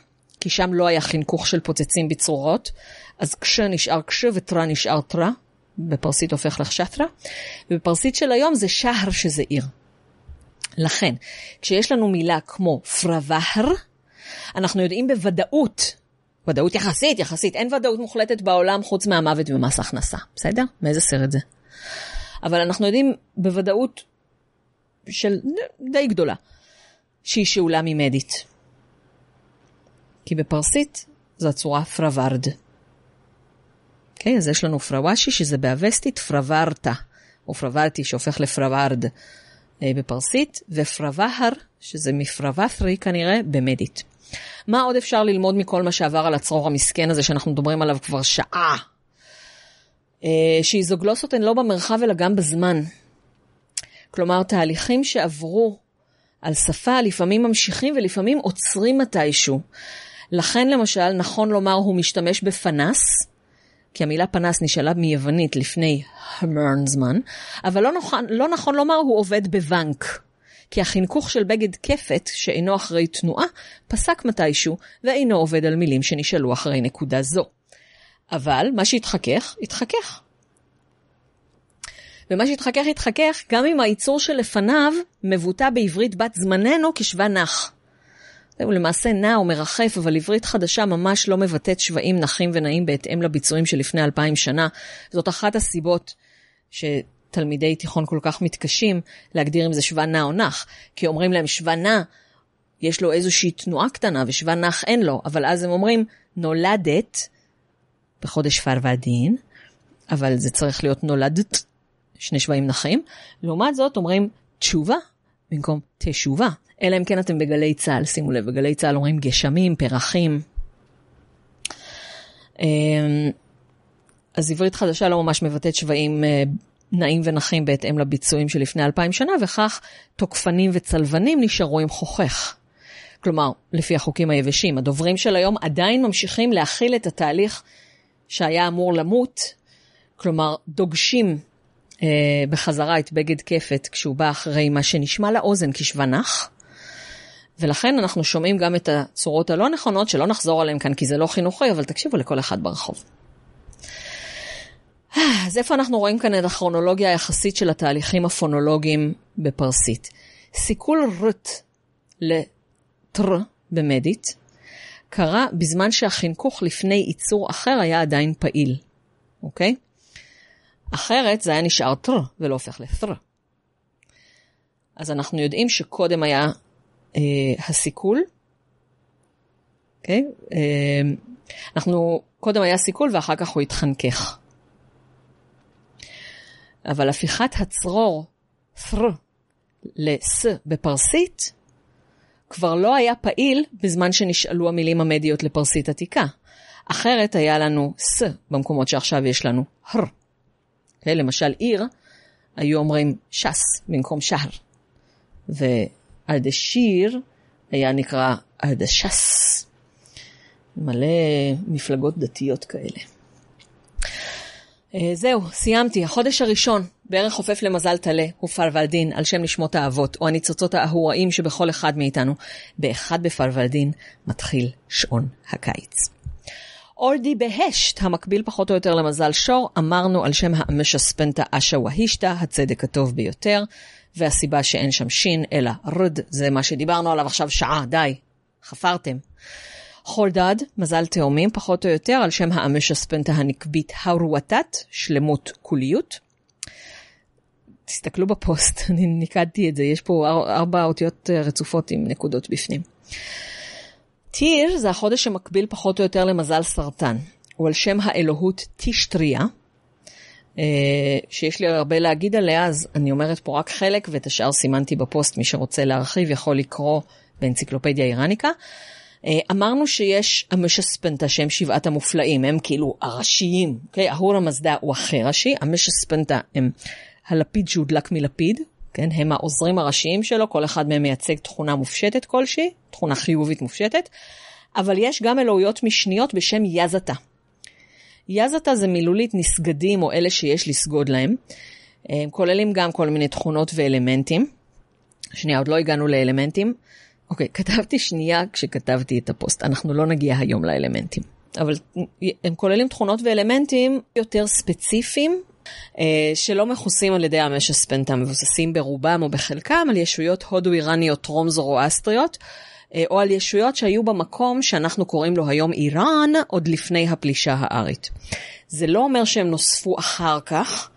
כי שם לא היה חינכוך של פוצצים בצרורות, אז כש נשאר כש וטרה נשאר טרה, בפרסית הופך לחשטרה, ובפרסית של היום זה שהר שזה עיר. לכן, כשיש לנו מילה כמו פרוואהר, אנחנו יודעים בוודאות ודאות יחסית, יחסית, אין ודאות מוחלטת בעולם חוץ מהמוות ומס הכנסה, בסדר? מאיזה סרט זה? אבל אנחנו יודעים בוודאות של די גדולה, שהיא שאולה ממדית. כי בפרסית זו הצורה פרווארד. אוקיי, okay, אז יש לנו פרוואשי שזה באווסטית פרווארטה, או פרווארטי שהופך לפרווארד אה, בפרסית, ופרוואהר, שזה מפרוואת'רי כנראה, במדית. מה עוד אפשר ללמוד מכל מה שעבר על הצרור המסכן הזה שאנחנו מדברים עליו כבר שעה? אה, שאיזוגלוסות הן לא במרחב אלא גם בזמן. כלומר, תהליכים שעברו על שפה לפעמים ממשיכים ולפעמים עוצרים מתישהו. לכן למשל, נכון לומר הוא משתמש בפנס, כי המילה פנס נשאלה מיוונית לפני המון זמן, אבל לא נכון, לא נכון לומר הוא עובד בבנק. כי החינכוך של בגד כפת, שאינו אחרי תנועה, פסק מתישהו, ואינו עובד על מילים שנשאלו אחרי נקודה זו. אבל מה שהתחכך, התחכך. ומה שהתחכך, התחכך, גם אם הייצור שלפניו מבוטא בעברית בת זמננו כשווה נח. הוא למעשה נע או מרחף, אבל עברית חדשה ממש לא מבטאת שווים נחים ונעים בהתאם לביצועים שלפני אלפיים שנה. זאת אחת הסיבות ש... תלמידי תיכון כל כך מתקשים להגדיר אם זה שווה נע או נח, כי אומרים להם שווה נע, יש לו איזושהי תנועה קטנה ושווה נח אין לו, אבל אז הם אומרים נולדת בחודש פרוודין, אבל זה צריך להיות נולדת, שני שווים נחים, לעומת זאת אומרים תשובה במקום תשובה, אלא אם כן אתם בגלי צה"ל, שימו לב, בגלי צה"ל אומרים גשמים, פרחים. אמ, אז עברית חדשה לא ממש מבטאת שווים אה, נעים ונחים בהתאם לביצועים שלפני אלפיים שנה, וכך תוקפנים וצלבנים נשארו עם חוכך. כלומר, לפי החוקים היבשים, הדוברים של היום עדיין ממשיכים להכיל את התהליך שהיה אמור למות, כלומר, דוגשים בחזרה את בגד כפת כשהוא בא אחרי מה שנשמע לאוזן כשוונח, ולכן אנחנו שומעים גם את הצורות הלא נכונות, שלא נחזור עליהן כאן כי זה לא חינוכי, אבל תקשיבו לכל אחד ברחוב. אז איפה אנחנו רואים כאן את הכרונולוגיה היחסית של התהליכים הפונולוגיים בפרסית? סיכול רת לטר במדית קרה בזמן שהחינכוך לפני ייצור אחר היה עדיין פעיל, אוקיי? אחרת זה היה נשאר טר ולא הופך לת'ר. אז אנחנו יודעים שקודם היה אה, הסיכול, אוקיי? אה, אנחנו, קודם היה סיכול ואחר כך הוא התחנכך. אבל הפיכת הצרור, ת'ר, לס בפרסית כבר לא היה פעיל בזמן שנשאלו המילים המדיות לפרסית עתיקה. אחרת היה לנו ס במקומות שעכשיו יש לנו הר. אוקיי? למשל עיר, היו אומרים שס במקום שהר. ואלדשיר היה נקרא אלדשס. מלא מפלגות דתיות כאלה. אה, זהו, סיימתי. החודש הראשון, בערך חופף למזל טלה, הוא פרוולדין, על שם נשמות האבות, או הניצוצות האהוראים שבכל אחד מאיתנו. באחד בפרוולדין מתחיל שעון הקיץ. אורדי בהשט, המקביל פחות או יותר למזל שור, אמרנו על שם המשספנטה אשה והישתא, הצדק הטוב ביותר, והסיבה שאין שם שין, אלא רד, זה מה שדיברנו עליו עכשיו שעה, די, חפרתם. חורדאד, מזל תאומים, פחות או יותר, על שם האמשספנטה הנקבית הרוואטת, שלמות כוליות. תסתכלו בפוסט, אני ניקדתי את זה, יש פה ארבע אותיות אה, רצופות עם נקודות בפנים. טיר זה החודש שמקביל פחות או יותר למזל סרטן. הוא על שם האלוהות טישטריה, אה, שיש לי הרבה להגיד עליה, אז אני אומרת פה רק חלק, ואת השאר סימנתי בפוסט, מי שרוצה להרחיב יכול לקרוא באנציקלופדיה איראניקה. אה, אמרנו שיש המשספנטה שהם שבעת המופלאים, הם כאילו הראשיים, אוקיי? אהור המזדה הוא הכי ראשי, המשספנטה הם הלפיד שהודלק מלפיד, כן? הם העוזרים הראשיים שלו, כל אחד מהם מייצג תכונה מופשטת כלשהי, תכונה חיובית מופשטת, אבל יש גם אלוהיות משניות בשם יזתה. יזתה זה מילולית נסגדים או אלה שיש לסגוד להם. הם כוללים גם כל מיני תכונות ואלמנטים. שנייה, עוד לא הגענו לאלמנטים. אוקיי, כתבתי שנייה כשכתבתי את הפוסט, אנחנו לא נגיע היום לאלמנטים. אבל הם כוללים תכונות ואלמנטים יותר ספציפיים, שלא מכוסים על ידי המשספנטה, מבוססים ברובם או בחלקם על ישויות הודו-איראניות טרום-זורואסטריות, אה, או על ישויות שהיו במקום שאנחנו קוראים לו היום איראן, עוד לפני הפלישה הארית. זה לא אומר שהם נוספו אחר כך,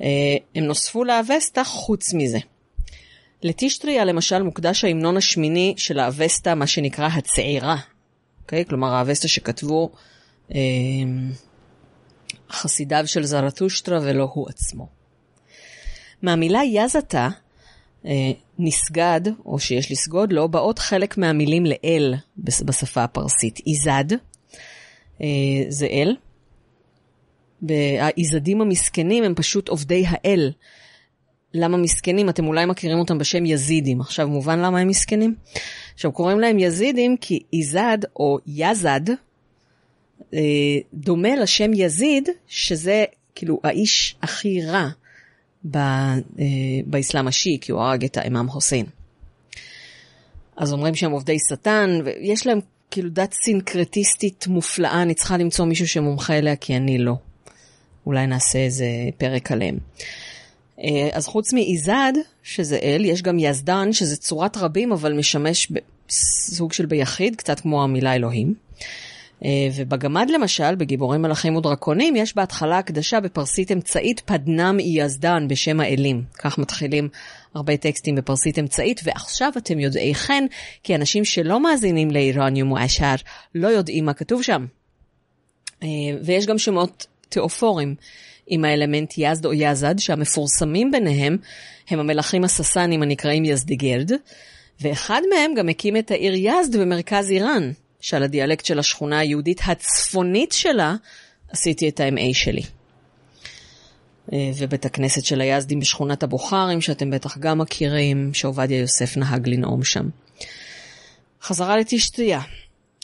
אה, הם נוספו לאבסטה חוץ מזה. לטישטריה למשל מוקדש ההמנון השמיני של האבסטה, מה שנקרא הצעירה. Okay? אוקיי? כלומר האבסטה שכתבו אה, חסידיו של זרטושטרה ולא הוא עצמו. מהמילה יזתה, אה, נסגד, או שיש לסגוד לו, באות חלק מהמילים לאל בשפה הפרסית. איזד, אה, זה אל. והאיזדים המסכנים הם פשוט עובדי האל. למה מסכנים? אתם אולי מכירים אותם בשם יזידים. עכשיו מובן למה הם מסכנים? עכשיו קוראים להם יזידים כי איזד או יזד אה, דומה לשם יזיד, שזה כאילו האיש הכי רע אה, באסלאם השיעי, כי הוא הרג את האימאם חוסיין. אז אומרים שהם עובדי שטן, ויש להם כאילו דת סינקרטיסטית מופלאה, אני צריכה למצוא מישהו שמומחה אליה, כי אני לא. אולי נעשה איזה פרק עליהם. אה, אז חוץ מאיזד, שזה אל, יש גם יזדן, שזה צורת רבים, אבל משמש בסוג של ביחיד, קצת כמו המילה אלוהים. אה, ובגמד למשל, בגיבורים מלאכים ודרקונים, יש בהתחלה הקדשה בפרסית אמצעית פדנם יזדן בשם האלים. כך מתחילים הרבה טקסטים בפרסית אמצעית, ועכשיו אתם יודעי חן, כי אנשים שלא מאזינים לאיראניום מועשר לא יודעים מה כתוב שם. אה, ויש גם שמות תיאופורים. עם האלמנט יזד או יזד, שהמפורסמים ביניהם הם המלכים הססנים הנקראים יזדיגרד, ואחד מהם גם הקים את העיר יזד במרכז איראן, שעל הדיאלקט של השכונה היהודית הצפונית שלה עשיתי את ה-MA שלי. אה, ובית הכנסת של היזדים בשכונת הבוכרים, שאתם בטח גם מכירים, שעובדיה יוסף נהג לנאום שם. חזרה לתשתיה.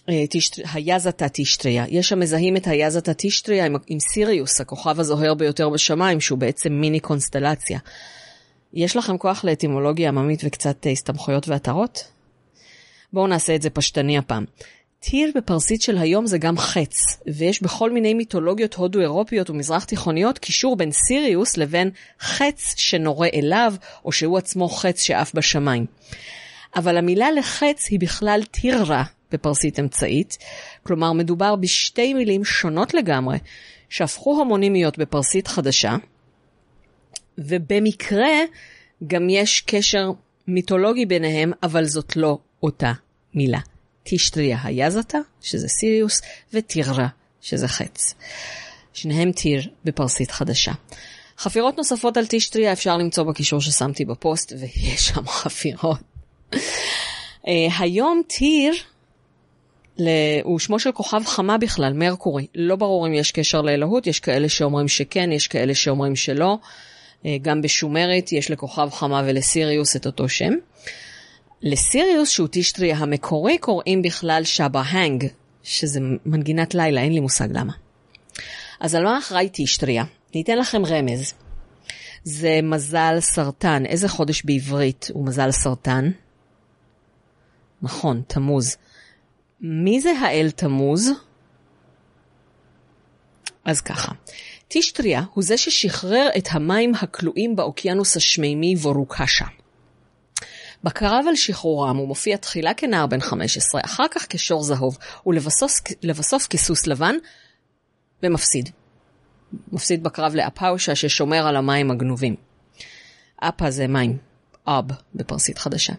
אה, היזתה טישטריה. יש שם מזהים את היזתה טישטריה עם, עם סיריוס, הכוכב הזוהר ביותר בשמיים, שהוא בעצם מיני קונסטלציה. יש לכם כוח לאטימולוגיה עממית וקצת אה, הסתמכויות והתרות? בואו נעשה את זה פשטני הפעם. טיר בפרסית של היום זה גם חץ, ויש בכל מיני מיתולוגיות הודו-אירופיות ומזרח תיכוניות קישור בין סיריוס לבין חץ שנורה אליו, או שהוא עצמו חץ שעף בשמיים. אבל המילה לחץ היא בכלל טירה בפרסית אמצעית, כלומר מדובר בשתי מילים שונות לגמרי, שהפכו הומונימיות בפרסית חדשה, ובמקרה גם יש קשר מיתולוגי ביניהם, אבל זאת לא אותה מילה. טישטריה היזתה, שזה סיריוס, וטירה, שזה חץ. שניהם טיר בפרסית חדשה. חפירות נוספות על טישטריה אפשר למצוא בקישור ששמתי בפוסט, ויש שם חפירות. אה, היום טיר. הוא שמו של כוכב חמה בכלל, מרקורי. לא ברור אם יש קשר לאלוהות, יש כאלה שאומרים שכן, יש כאלה שאומרים שלא. אה, גם בשומרית יש לכוכב חמה ולסיריוס את אותו שם. לסיריוס, שהוא טישטרי המקורי, קוראים בכלל שבא האנג, שזה מנגינת לילה, אין לי מושג למה. אז על מה אחראי טישטריה? ניתן לכם רמז. זה מזל סרטן. איזה חודש בעברית הוא מזל סרטן? נכון, תמוז. מי זה האל תמוז? אז ככה, טישטריה הוא זה ששחרר את המים הכלואים באוקיינוס השמימי וורוקשה. בקרב על שחרורם הוא מופיע תחילה כנער בן 15, אחר כך כשור זהוב, ולבסוף כסוס לבן, ומפסיד. מפסיד בקרב לאפאושה ששומר על המים הגנובים. אפא זה מים, אב בפרסית חדשה.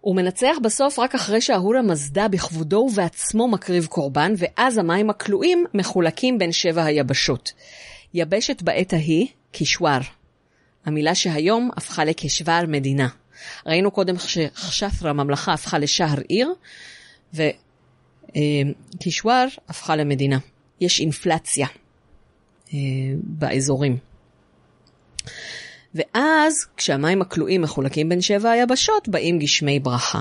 הוא מנצח בסוף רק אחרי שההורה מזדה בכבודו ובעצמו מקריב קורבן, ואז המים הכלואים מחולקים בין שבע היבשות. יבשת בעת ההיא, קישוואר. המילה שהיום הפכה לקישוואר מדינה. ראינו קודם שחשפרה ממלכה הפכה לשהר עיר, וקישוואר הפכה למדינה. יש אינפלציה אה, באזורים. ואז, כשהמים הכלואים מחולקים בין שבע היבשות, באים גשמי ברכה.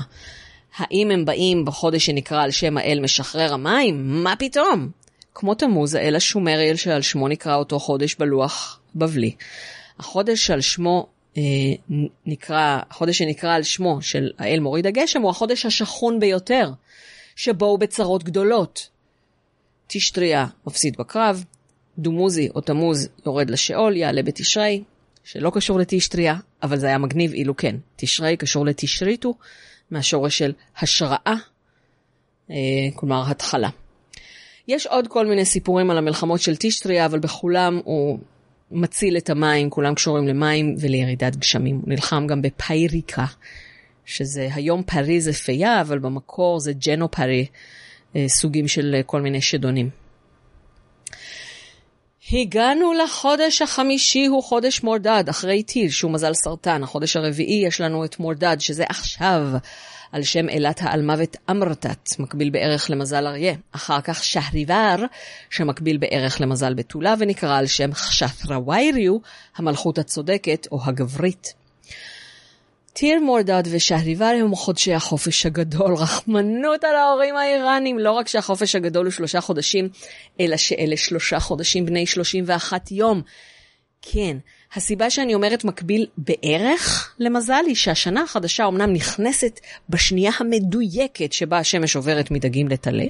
האם הם באים בחודש שנקרא על שם האל משחרר המים? מה פתאום? כמו תמוז, האל השומרי שעל שמו נקרא אותו חודש בלוח בבלי. החודש על שמו אה, נקרא, החודש שנקרא על שמו של האל מוריד הגשם הוא החודש השכון ביותר, שבו הוא בצרות גדולות. תשטריה מפסיד בקרב, דומוזי או תמוז יורד לשאול, יעלה בתשרי, שלא קשור לתשטריה, אבל זה היה מגניב אילו כן. תשרי קשור לתשריטו, מהשורש של השראה, אה, כלומר התחלה. יש עוד כל מיני סיפורים על המלחמות של תשטריה, אבל בכולם הוא מציל את המים, כולם קשורים למים ולירידת גשמים. הוא נלחם גם בפייריקה, שזה היום פרי זה פייה, אבל במקור זה ג'נו פרי, אה, סוגים של אה, כל מיני שדונים. הגענו לחודש החמישי, הוא חודש מורדד, אחרי טיל, שהוא מזל סרטן. החודש הרביעי יש לנו את מורדד, שזה עכשיו, על שם אלת האלמוות אמרתת, מקביל בערך למזל אריה. אחר כך שהריבר, שמקביל בערך למזל בתולה, ונקרא על שם חשת'רוואיריו, המלכות הצודקת או הגברית. טיר מורדד ושהריבר הם חודשי החופש הגדול, רחמנות על ההורים האיראנים. לא רק שהחופש הגדול הוא שלושה חודשים, אלא שאלה שלושה חודשים בני 31 יום. כן, הסיבה שאני אומרת מקביל בערך למזל היא שהשנה החדשה אומנם נכנסת בשנייה המדויקת שבה השמש עוברת מדגים לטלה,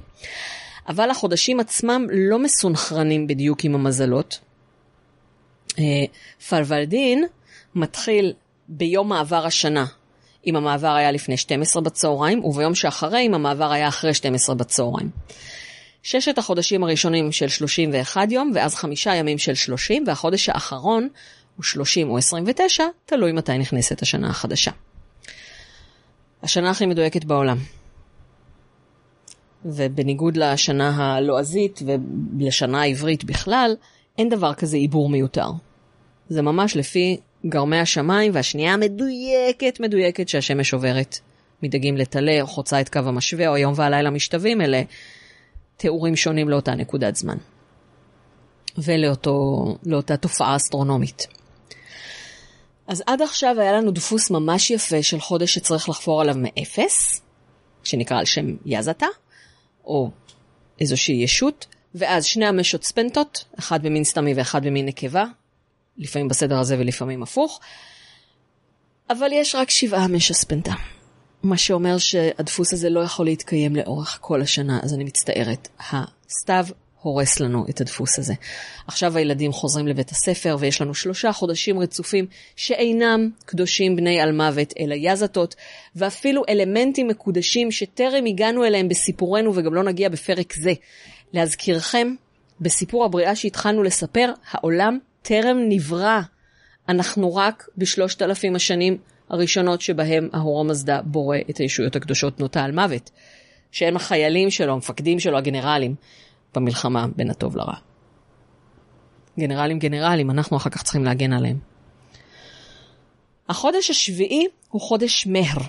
אבל החודשים עצמם לא מסונכרנים בדיוק עם המזלות. אה, פרוורדין מתחיל ביום מעבר השנה, אם המעבר היה לפני 12 בצהריים, וביום שאחרי, אם המעבר היה אחרי 12 בצהריים. ששת החודשים הראשונים של 31 יום, ואז חמישה ימים של 30, והחודש האחרון הוא 30 או 29, תלוי מתי נכנסת השנה החדשה. השנה הכי מדויקת בעולם. ובניגוד לשנה הלועזית ולשנה העברית בכלל, אין דבר כזה עיבור מיותר. זה ממש לפי גרמי השמיים, והשנייה המדויקת מדויקת שהשמש עוברת מדגים לטלה, או חוצה את קו המשווה, או היום והלילה משתווים, אלה תיאורים שונים לאותה נקודת זמן. ולאותה תופעה אסטרונומית. אז עד עכשיו היה לנו דפוס ממש יפה של חודש שצריך לחפור עליו מאפס, שנקרא על שם יזתה, או איזושהי ישות, ואז שני המשות ספנטות, אחד במין סתמי ואחד במין נקבה, לפעמים בסדר הזה ולפעמים הפוך, אבל יש רק שבעה משספנתה. מה שאומר שהדפוס הזה לא יכול להתקיים לאורך כל השנה, אז אני מצטערת. הסתיו הורס לנו את הדפוס הזה. עכשיו הילדים חוזרים לבית הספר ויש לנו שלושה חודשים רצופים שאינם קדושים בני על מוות, אלא יזתות, ואפילו אלמנטים מקודשים שטרם הגענו אליהם בסיפורנו וגם לא נגיע בפרק זה. להזכירכם, בסיפור הבריאה שהתחלנו לספר, העולם טרם נברא. אנחנו רק בשלושת אלפים השנים הראשונות שבהם ההור המזדה בורא את הישויות הקדושות נוטה על מוות, שהם החיילים שלו, המפקדים שלו, הגנרלים, במלחמה בין הטוב לרע. גנרלים גנרלים, אנחנו אחר כך צריכים להגן עליהם. החודש השביעי הוא חודש מהר.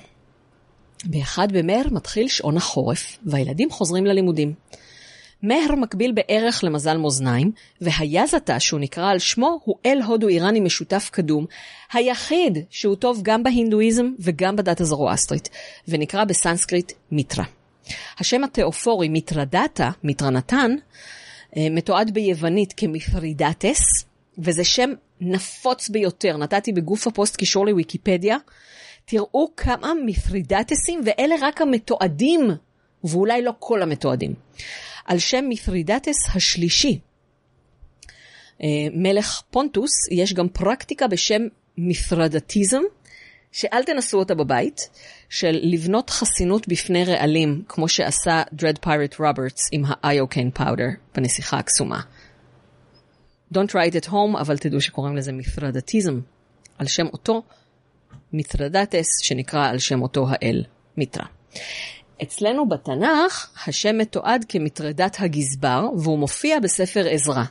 באחד במהר מתחיל שעון החורף, והילדים חוזרים ללימודים. מהר מקביל בערך למזל מאזניים, והיזתה, שהוא נקרא על שמו, הוא אל הודו איראני משותף קדום, היחיד שהוא טוב גם בהינדואיזם וגם בדת הזרואסטרית, ונקרא בסנסקריט מיטרה. השם התיאופורי מיטרדטה, מיטרנתן, אה, מתועד ביוונית כמיפרידטס, וזה שם נפוץ ביותר. נתתי בגוף הפוסט קישור לוויקיפדיה. תראו כמה מיפרידטסים, ואלה רק המתועדים, ואולי לא כל המתועדים. על שם מיפרידטס השלישי, אה, מלך פונטוס, יש גם פרקטיקה בשם מיפרדטיזם, שאל תנסו אותה בבית, של לבנות חסינות בפני רעלים, כמו שעשה דרד פיירט רוברטס עם האיוקיין פאודר בנסיכה הקסומה. Don't try it at home, אבל תדעו שקוראים לזה מיתרדטיזם, על שם אותו מיתרדטס, שנקרא על שם אותו האל מיתרה. אצלנו בתנ"ך, השם מתועד כמטרדת הגזבר, והוא מופיע בספר עזרא.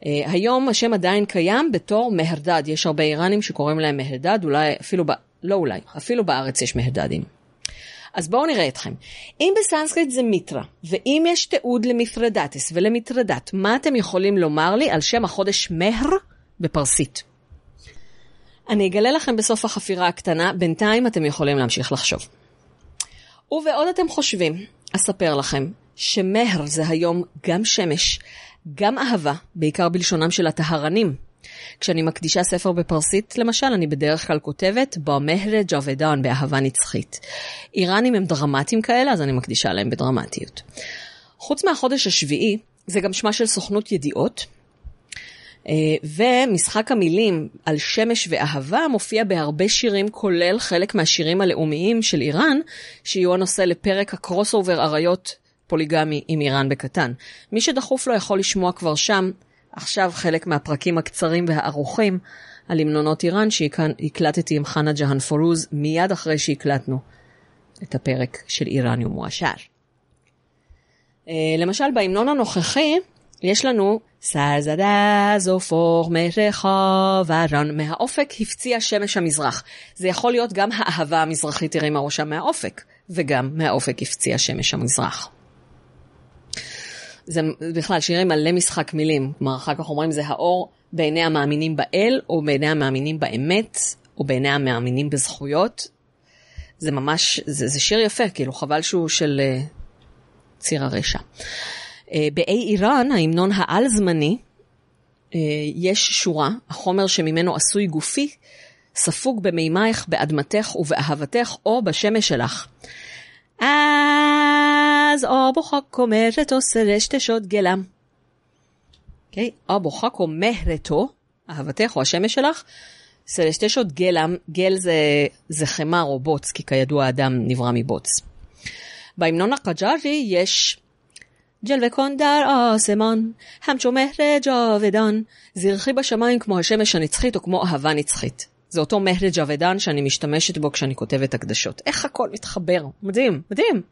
Uh, היום השם עדיין קיים בתור מהרדד, יש הרבה איראנים שקוראים להם מהרדד, אולי אפילו, ב... לא אולי, אפילו בארץ יש מהרדדים. אז בואו נראה אתכם. אם בסנסקריט זה מיטרה, ואם יש תיעוד למפרדתס ולמטרדת, מה אתם יכולים לומר לי על שם החודש מהר בפרסית? אני אגלה לכם בסוף החפירה הקטנה, בינתיים אתם יכולים להמשיך לחשוב. ובעוד אתם חושבים, אספר לכם שמהר זה היום גם שמש, גם אהבה, בעיקר בלשונם של הטהרנים. כשאני מקדישה ספר בפרסית, למשל, אני בדרך כלל כותבת با مهر جاودان, באהבה נצחית. איראנים הם דרמטיים כאלה, אז אני מקדישה להם בדרמטיות. חוץ מהחודש השביעי, זה גם שמה של סוכנות ידיעות, אה, ומשחק המילים על שמש ואהבה מופיע בהרבה שירים, כולל חלק מהשירים הלאומיים של איראן, שיהיו הנושא לפרק ה crossover אריות פוליגמי עם איראן בקטן. מי שדחוף לו יכול לשמוע כבר שם עכשיו חלק מהפרקים הקצרים והארוכים על המנונות איראן שהקלטתי עם חנה ג'האן פורוז מיד אחרי שהקלטנו את הפרק של איראן ומואשר. אה, למשל בהמנון הנוכחי יש לנו סזדה זופור מרחוברון, מהאופק הפציע שמש המזרח. זה יכול להיות גם האהבה המזרחית הרימה ראשה מהאופק, וגם מהאופק הפציע שמש המזרח. זה בכלל שירים מלא משחק מילים, כלומר אחר כך אומרים זה האור בעיני המאמינים באל, או בעיני המאמינים באמת, או בעיני המאמינים בזכויות. זה ממש, זה, זה שיר יפה, כאילו חבל שהוא של uh, ציר הרשע. Uh, באי איראן, ההמנון העל-זמני, uh, יש שורה, החומר שממנו עשוי גופי, ספוג במימייך, באדמתך ובאהבתך, או בשמש שלך. אז אבו חכו מהרתו סרשת שוד גלם. אוקיי? אבו חכו מהרתו, אהבתך או השמש שלך, סרשת שוד גלם, גל זה, זה חמר או בוץ, כי כידוע האדם נברא מבוץ. בהמנון הקג'ארי יש ג'ל וקונדר אסמן, המשו מהרה ג'אוודן, זרחי בשמיים כמו השמש הנצחית או כמו אהבה נצחית. זה אותו מהרה ג'אוודן שאני משתמשת בו כשאני כותבת הקדשות. איך הכל מתחבר, מדהים, מדהים.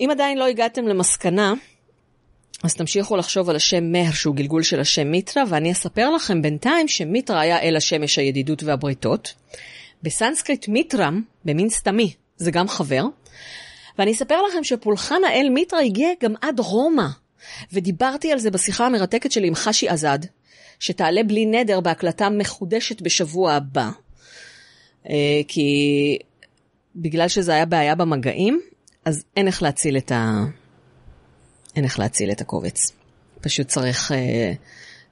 אם עדיין לא הגעתם למסקנה, אז תמשיכו לחשוב על השם מהר שהוא גלגול של השם מיטרה, ואני אספר לכם בינתיים שמיטרה היה אל השמש הידידות והבריתות. בסנסקריט מיטרם, במין סתמי, זה גם חבר. ואני אספר לכם שפולחן האל מיטרה הגיע גם עד רומא, ודיברתי על זה בשיחה המרתקת שלי עם חשי עזד, שתעלה בלי נדר בהקלטה מחודשת בשבוע הבא. אה, כי בגלל שזה היה בעיה במגעים, אז אין איך להציל את, ה... אין איך להציל את הקובץ. פשוט צריך אה,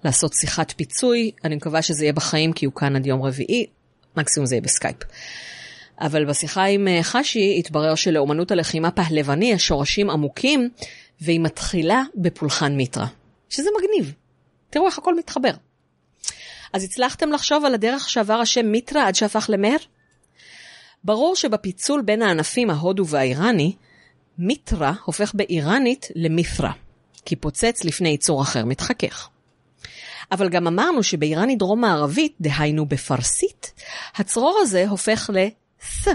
לעשות שיחת פיצוי, אני מקווה שזה יהיה בחיים כי הוא כאן עד יום רביעי, מקסימום זה יהיה בסקייפ. אבל בשיחה עם אה, חשי התברר שלאומנות הלחימה פהלבני יש שורשים עמוקים, והיא מתחילה בפולחן מיטרה, שזה מגניב. תראו איך הכל מתחבר. אז הצלחתם לחשוב על הדרך שעבר השם מיטרה עד שהפך למהר? ברור שבפיצול בין הענפים ההודו והאיראני, מיטרה הופך באיראנית למית'רה, כי פוצץ לפני יצור אחר מתחכך. אבל גם אמרנו שבאיראנית דרום מערבית, דהיינו בפרסית, הצרור הזה הופך ל"ס.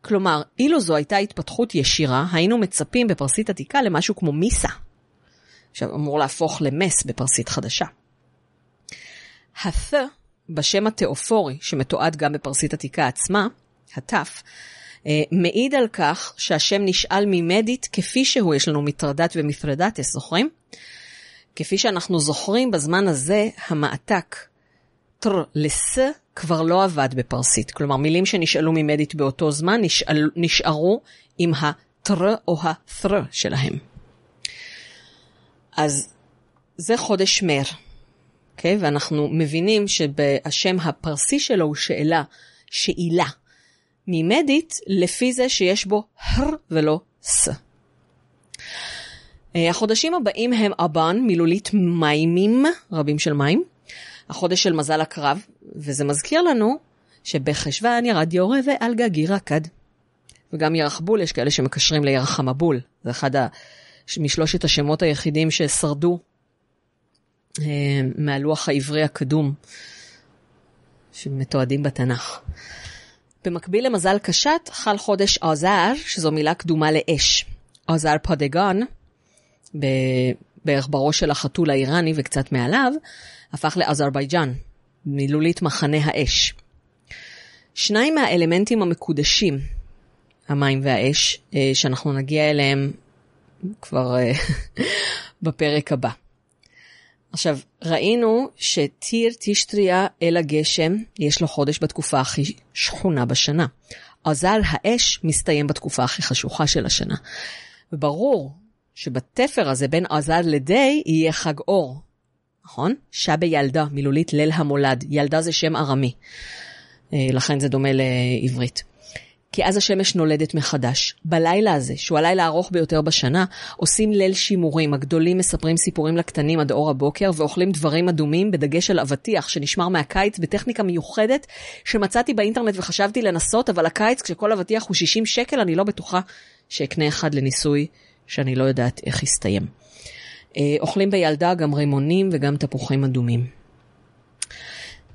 כלומר, אילו זו הייתה התפתחות ישירה, היינו מצפים בפרסית עתיקה למשהו כמו מיסה. שאמור להפוך למס בפרסית חדשה. ה"ת" בשם התיאופורי, שמתועד גם בפרסית עתיקה עצמה, התף, אה, מעיד על כך שהשם נשאל ממדית כפי שהוא, יש לנו מטרדת ומפרדתס, זוכרים? כפי שאנחנו זוכרים, בזמן הזה המעתק טר לס כבר לא עבד בפרסית. כלומר, מילים שנשאלו ממדית באותו זמן נשאל, נשארו עם הטר או הת'ר שלהם. אז זה חודש מר, אוקיי? Okay? ואנחנו מבינים שהשם הפרסי שלו הוא שאלה, שאילה. ממדית, לפי זה שיש בו הר ולא ס. אה, החודשים הבאים הם אבן, מילולית מימים, רבים של מים. החודש של מזל הקרב, וזה מזכיר לנו שבחשוון ירד יורה ועל גגי רקד. וגם ירחבול, יש כאלה שמקשרים לירח המבול. זה אחד ה... משלושת השמות היחידים ששרדו אה, מהלוח העברי הקדום, שמתועדים בתנ"ך. במקביל למזל קשת, חל חודש עזר, שזו מילה קדומה לאש. עזר פדגן, בערך בראש של החתול האיראני וקצת מעליו, הפך לאזרבייג'אן, מילולית מחנה האש. שניים מהאלמנטים המקודשים, המים והאש, אה, שאנחנו נגיע אליהם כבר אה, בפרק הבא. עכשיו, ראינו שטיר תשטריה אל הגשם, יש לו חודש בתקופה הכי שכונה בשנה. עזל האש מסתיים בתקופה הכי חשוכה של השנה. וברור שבתפר הזה בין עזל לדי יהיה חג אור, נכון? שבה ילדה, מילולית ליל המולד. ילדה זה שם ארמי, אה, לכן זה דומה לעברית. כי אז השמש נולדת מחדש. בלילה הזה, שהוא הלילה הארוך ביותר בשנה, עושים ליל שימורים. הגדולים מספרים סיפורים לקטנים עד אור הבוקר ואוכלים דברים אדומים, בדגש על אבטיח שנשמר מהקיץ בטכניקה מיוחדת שמצאתי באינטרנט וחשבתי לנסות, אבל הקיץ, כשכל אבטיח הוא 60 שקל, אני לא בטוחה שאקנה אחד לניסוי שאני לא יודעת איך יסתיים. אה, אוכלים בילדה גם רימונים וגם תפוחים אדומים.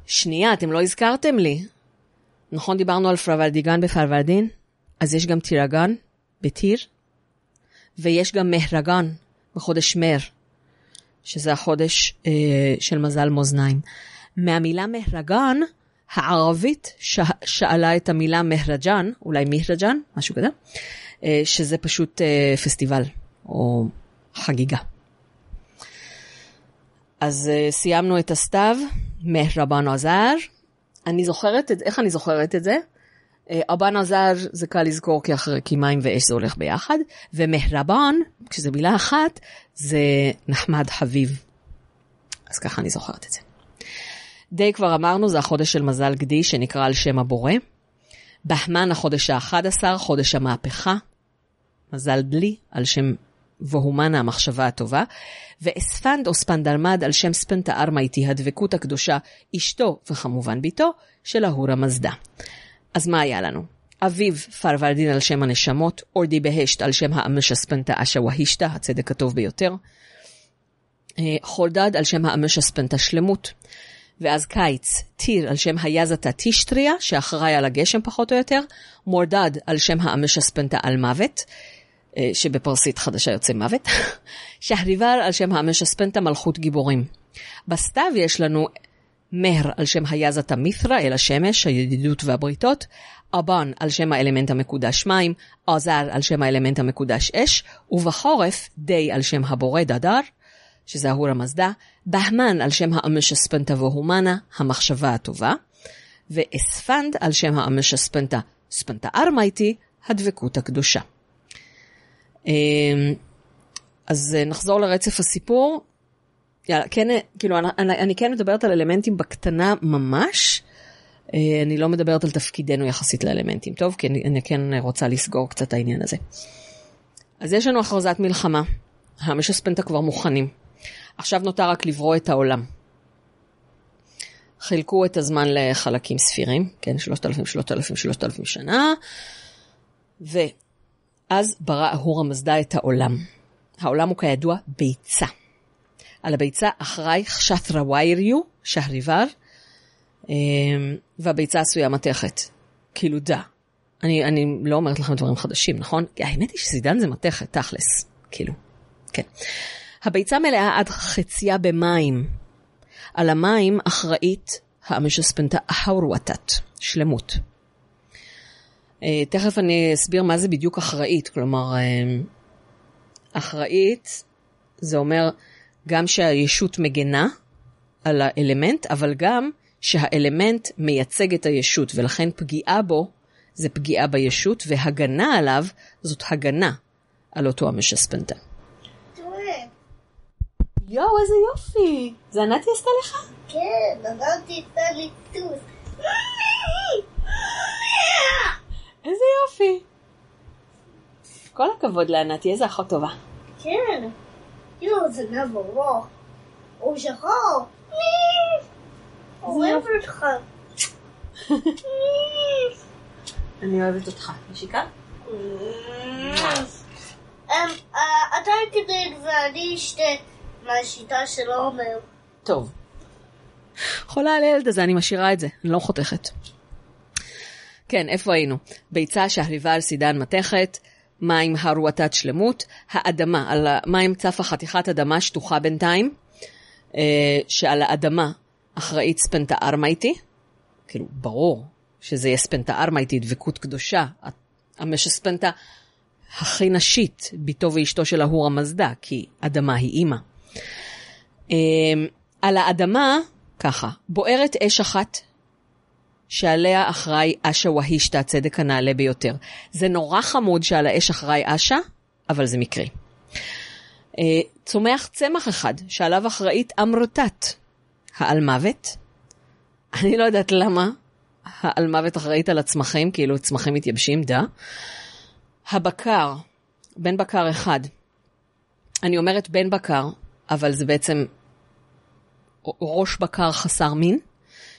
שנייה, אתם לא הזכרתם לי. נכון, דיברנו על פרוולדיגן בפרוולדין? אז יש גם טירגן בטיר, ויש גם מהרגן בחודש מר, שזה החודש אה, של מזל מאזניים. מהמילה מהרגן, הערבית ש... שאלה את המילה מהרג'ן, אולי מהרג'ן, משהו כזה, אה, שזה פשוט אה, פסטיבל או חגיגה. אז uh, סיימנו את הסתיו, מהרבן עזר. אני זוכרת את, איך אני זוכרת את זה? Uh, אבן עזר זה קל לזכור כי, אחרי, כי מים ואש זה הולך ביחד, ומהרבן, כשזה מילה אחת, זה נחמד חביב. אז ככה אני זוכרת את זה. די כבר אמרנו, זה החודש של מזל גדי שנקרא על שם הבורא. בהמן החודש ה-11, חודש המהפכה. מזל דלי, על שם והומנה המחשבה הטובה, ואספנד או ספנדלמד על שם ספנטה ארמייטי, הדבקות הקדושה, אשתו וכמובן ביתו של ההורה מזדה. אז מה היה לנו? אביו פרוולדין על שם הנשמות, אורדי בהשת על שם האמשה ספנטה אשה והישתא, הצדק הטוב ביותר. אה, חולדד על שם האמשה ספנטה שלמות. ואז קיץ, טיר על שם היזתה טישטריה, שאחראי על הגשם פחות או יותר, מורדד על שם האמשה ספנטה על מוות, שבפרסית חדשה יוצא מוות, שהריבר על שם המשספנטה מלכות גיבורים. בסתיו יש לנו מהר על שם היזת המית'רה אל השמש, הידידות והבריתות, אבן על שם האלמנט המקודש מים, עזר על שם האלמנט המקודש אש, ובחורף די על שם הבורא דדר, שזה ההור המזדה, בהמן על שם המשספנטה והומנה, המחשבה הטובה, ואספנד על שם המשספנטה ספנטה ארמייטי, הדבקות הקדושה. אמ, אז אה, נחזור לרצף הסיפור. יאללה, כן, אה, כאילו, אני, אני כן מדברת על אלמנטים בקטנה ממש. אה, אני לא מדברת על תפקידנו יחסית לאלמנטים, טוב? כי אני, אני כן רוצה לסגור קצת העניין הזה. אז יש לנו הכרזת מלחמה. המשספנטה כבר מוכנים. עכשיו נותר רק לברוא את העולם. חילקו את הזמן לחלקים ספירים, כן, 3,000, 3,000, 3,000 שנה, ו... אז ברא אהור המזדה את העולם. העולם הוא כידוע ביצה. על הביצה אחראי חשתרה וייריו, שהריבר, אמ, והביצה עשויה מתכת. כאילו דה. אני, אני לא אומרת לכם דברים חדשים, נכון? האמת היא שסידן זה מתכת, תכלס. כאילו, כן. הביצה מלאה עד חציה במים. על המים אחראית האמשספנטה ההורוותת, שלמות. אה, תכף אני אסביר מה זה בדיוק אחראית, כלומר, אה, אחראית זה אומר גם שהישות מגנה על האלמנט, אבל גם שהאלמנט מייצג את הישות, ולכן פגיעה בו זה פגיעה בישות, והגנה עליו זאת הגנה על אותו המשספנטה. יואו, איזה יופי! זה ענתי עשתה לך? כן, עברתי את הליטוס. איזה יופי. כל הכבוד לענתי, איזה אחות טובה. כן. יואו, זה גב ארוך. הוא שחור. אוהב אותך. אני אוהבת אותך. נשיקה? אמ, אה, אתה תגיד ואני אשתה מהשיטה של עומר. טוב. חולה על הילד הזה, אני משאירה את זה, אני לא חותכת. כן, איפה היינו? ביצה שהריבה על סידן מתכת, מים הרועתת שלמות, האדמה, על המים צפה חתיכת אדמה שטוחה בינתיים, אה, שעל האדמה אחראית ספנטה ארמייטי, כאילו, ברור שזה יהיה ספנטה ארמייטי, דבקות קדושה, המשספנטה הכי נשית, ביתו ואשתו של ההור המזדה, כי אדמה היא אימא. אה, על האדמה, ככה, בוערת אש אחת, שעליה אחראי אשה והישתא, הצדק הנעלה ביותר. זה נורא חמוד שעל האש אחראי אשה, אבל זה מקרי. אה, צומח צמח אחד, שעליו אחראית אמרותת, העל מוות. אני לא יודעת למה העל מוות אחראית על הצמחים, כאילו צמחים מתייבשים, דה. הבקר, בן בקר אחד. אני אומרת בן בקר, אבל זה בעצם ראש בקר חסר מין,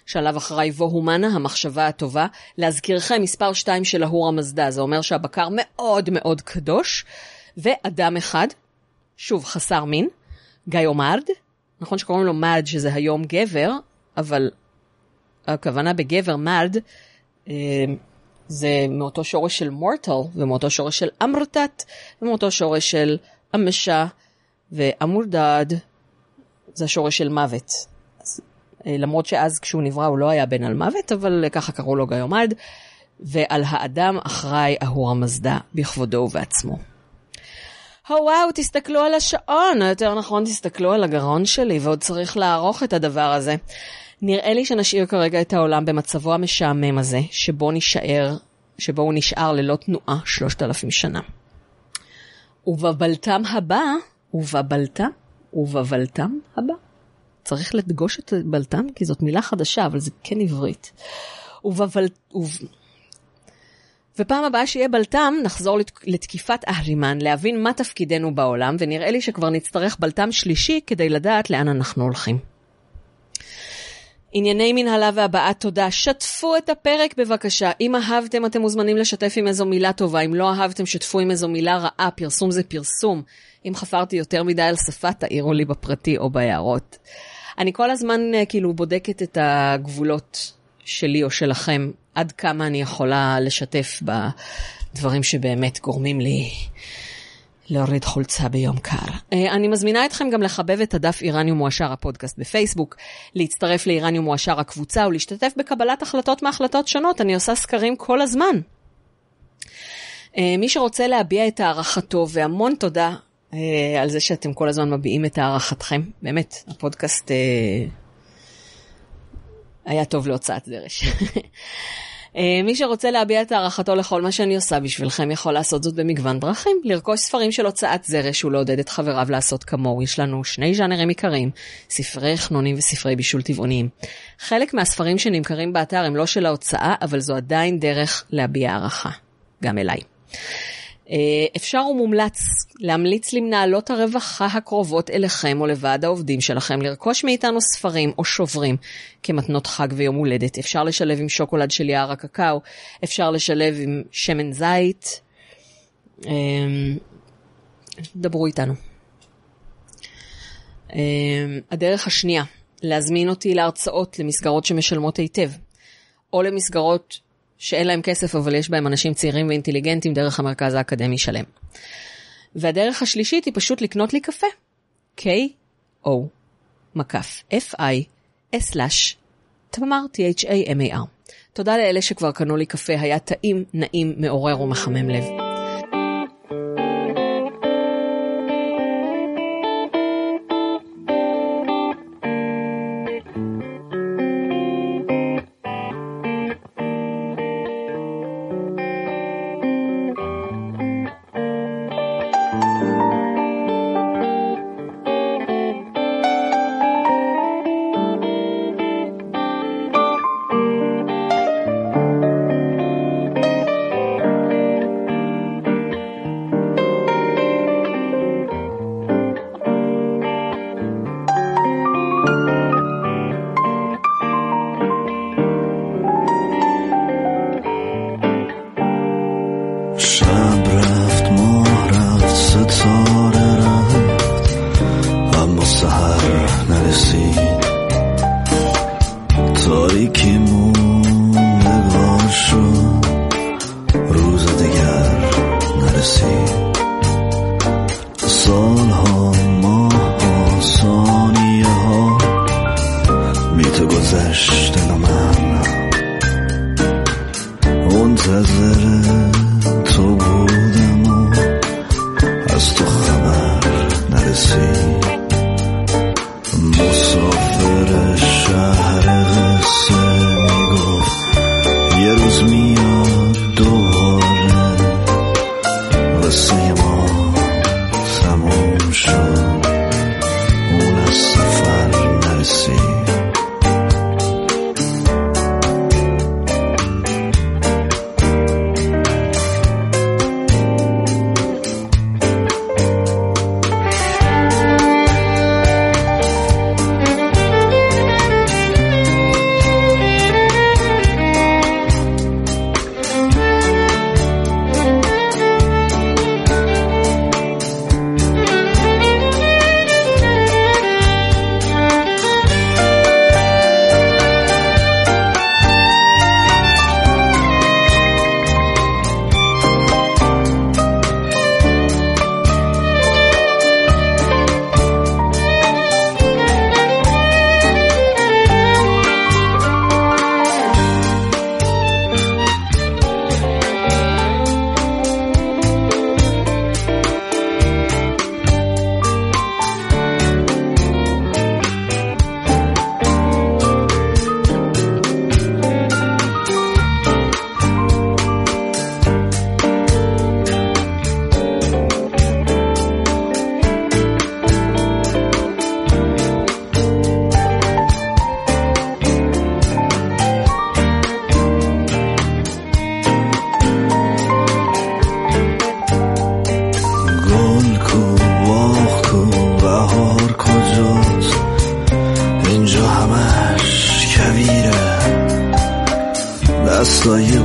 שעליו אחראי ווהומנה, המחשבה הטובה. להזכירכם, מספר 2 של ההור המזדה, זה אומר שהבקר מאוד מאוד קדוש, ואדם אחד, שוב, חסר מין, גיומרד, נכון שקוראים לו מד, שזה היום גבר, אבל הכוונה בגבר מד, אה, זה מאותו שורש של מורטל, ומאותו שורש של אמרתת, ומאותו שורש של אמשה ואמורדד, זה השורש של מוות. אה, למרות שאז כשהוא נברא הוא לא היה בן על מוות, אבל ככה קראו לו גיומד, ועל האדם אחראי אהור המזדה בכבודו ובעצמו. הו וואו, תסתכלו על השעון, או יותר נכון, תסתכלו על הגרון שלי, ועוד צריך לערוך את הדבר הזה. נראה לי שנשאיר כרגע את העולם במצבו המשעמם הזה, שבו נשאר, שבו הוא נשאר ללא תנועה שלושת אלפים שנה. ובבלתם הבא, ובבלתם, ובבלתם הבא. צריך לדגוש את בלתם, כי זאת מילה חדשה, אבל זה כן עברית. ובבל... וב... ופעם הבאה שיהיה בלתם, נחזור לת... לתקיפת אהרימן, להבין מה תפקידנו בעולם, ונראה לי שכבר נצטרך בלתם שלישי כדי לדעת לאן אנחנו הולכים. ענייני מנהלה והבעת תודה, שתפו את הפרק בבקשה. אם אהבתם, אתם מוזמנים לשתף עם איזו מילה טובה. אם לא אהבתם, שתפו עם איזו מילה רעה. פרסום זה פרסום. אם חפרתי יותר מדי על שפה, תעירו לי בפרטי או בהערות. אני כל הזמן uh, כאילו בודקת את הגבולות שלי או שלכם, עד כמה אני יכולה לשתף בדברים שבאמת גורמים לי להוריד חולצה ביום קר. Uh, אני מזמינה אתכם גם לחבב את הדף איראניום מועשר הפודקאסט בפייסבוק, להצטרף לאיראניום מועשר הקבוצה ולהשתתף בקבלת החלטות מהחלטות שונות, אני עושה סקרים כל הזמן. Uh, מי שרוצה להביע את הערכתו, והמון תודה על זה שאתם כל הזמן מביעים את הערכתכם, באמת, הפודקאסט uh, היה טוב להוצאת דרש. אה, מי שרוצה להביע את הערכתו לכל מה שאני עושה בשבילכם יכול לעשות זאת במגוון דרכים. לרכוש ספרים של הוצאת זרש ולעודד את חבריו לעשות כמוהו. יש לנו שני ז'אנרים עיקריים, ספרי חנונים וספרי בישול טבעוניים. חלק מהספרים שנמכרים באתר הם לא של ההוצאה, אבל זו עדיין דרך להביע הערכה, גם אליי. אה, אפשר ומומלץ להמליץ למנהלות הרווחה הקרובות אליכם או לוועד העובדים שלכם לרכוש מאיתנו ספרים או שוברים כמתנות חג ויום הולדת. אפשר לשלב עם שוקולד של יער הקקאו, אפשר לשלב עם שמן זית. אה, דברו איתנו. אה, הדרך השנייה, להזמין אותי להרצאות למסגרות שמשלמות היטב, או למסגרות שאין להם כסף אבל יש בהם אנשים צעירים ואינטליגנטים דרך המרכז האקדמי שלם. והדרך השלישית היא פשוט לקנות לי קפה. K-O, מקף, F-I, S-Lash, תמר, T-H-A-M-A-R. תודה לאלה שכבר קנו לי קפה, היה טעים, נעים, מעורר ומחמם לב. 什么 Slow you.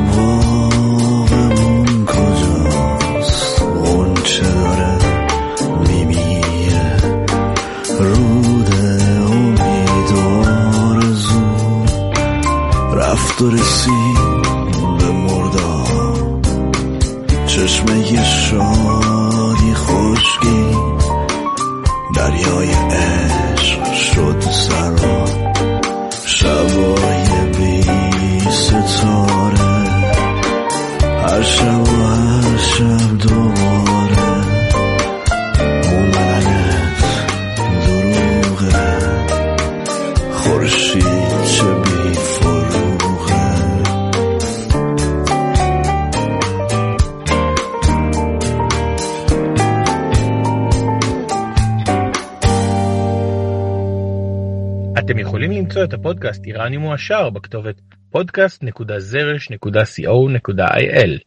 הפודקאסט איראני מועשר בכתובת podcast.זרש.co.il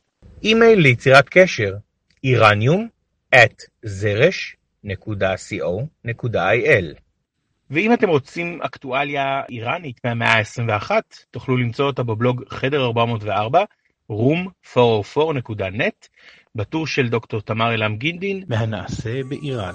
אימייל ליצירת קשר איראניום at זרש.co.il ואם אתם רוצים אקטואליה איראנית מהמאה ה-21 תוכלו למצוא אותה בבלוג חדר 404 room404.net בטור של דוקטור תמר אלעם גינדין. מהנעשה באיראן.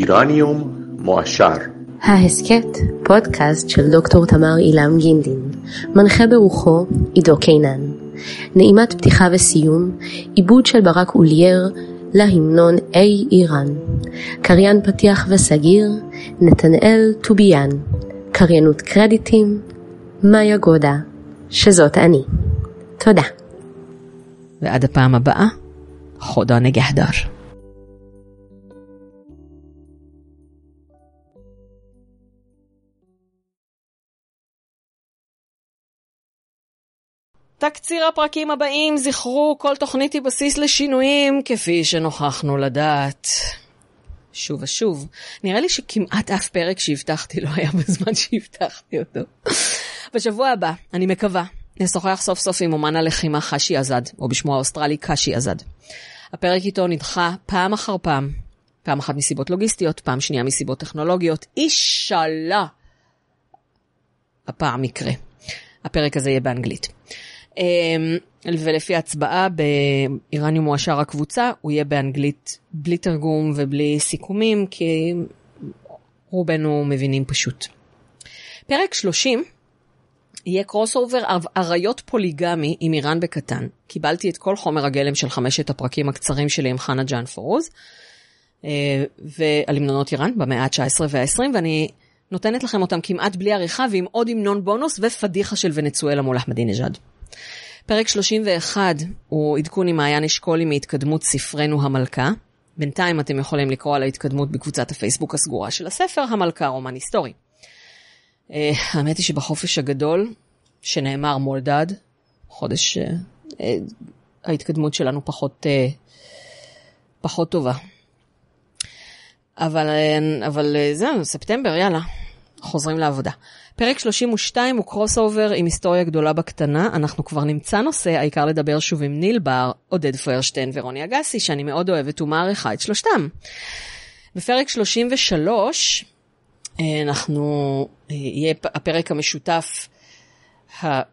איראניום מועשר. ההסכת, פודקאסט של דוקטור תמר אילם גינדין, מנחה ברוחו עידו קינן. נעימת פתיחה וסיום, עיבוד של ברק אולייר להמנון איי איראן. קריין פתיח וסגיר, נתנאל טוביאן. קריינות קרדיטים, מאיה גודה, שזאת אני. תודה. ועד הפעם הבאה, חודה נגהדר. תקציר הפרקים הבאים, זכרו, כל תוכנית היא בסיס לשינויים, כפי שנוכחנו לדעת. שוב ושוב. נראה לי שכמעט אף פרק שהבטחתי לא היה בזמן שהבטחתי אותו. בשבוע הבא, אני מקווה, נשוחח סוף סוף עם אומן הלחימה חשי עזד, או בשמו האוסטרלי קשי עזד. הפרק איתו נדחה פעם אחר פעם, פעם אחת מסיבות לוגיסטיות, פעם שנייה מסיבות טכנולוגיות. אישאללה! הפעם יקרה. הפרק הזה יהיה באנגלית. אמ, ולפי הצבעה באיראניום מועשר הקבוצה, הוא יהיה באנגלית בלי תרגום ובלי סיכומים, כי רובנו מבינים פשוט. פרק 30 יהיה crossover אריות פוליגמי עם איראן בקטן. קיבלתי את כל חומר הגלם של חמשת הפרקים הקצרים שלי עם חנה ג'אן פורוז, אה, ועל המנונות איראן במאה ה-19 וה-20, ואני נותנת לכם אותם כמעט בלי עריכה ועם עוד המנון בונוס ופדיחה של ונצואלה מול אחמדינג'אד. פרק 31 הוא עדכון עם מעיין אשכולי מהתקדמות ספרנו המלכה. בינתיים אתם יכולים לקרוא על ההתקדמות בקבוצת הפייסבוק הסגורה של הספר, המלכה רומן היסטורי. אה, האמת היא שבחופש הגדול, שנאמר מורדאד, חודש, אה, אה, ההתקדמות שלנו פחות, פחות טובה. אבל, אבל זהו, ספטמבר, יאללה, חוזרים לעבודה. פרק 32 הוא crossover עם היסטוריה גדולה בקטנה. אנחנו כבר נמצא נושא, העיקר לדבר שוב עם ניל בר, עודד פוירשטיין ורוני אגסי, שאני מאוד אוהבת ומעריכה את שלושתם. בפרק 33, אה, אנחנו, אה, יהיה הפרק המשותף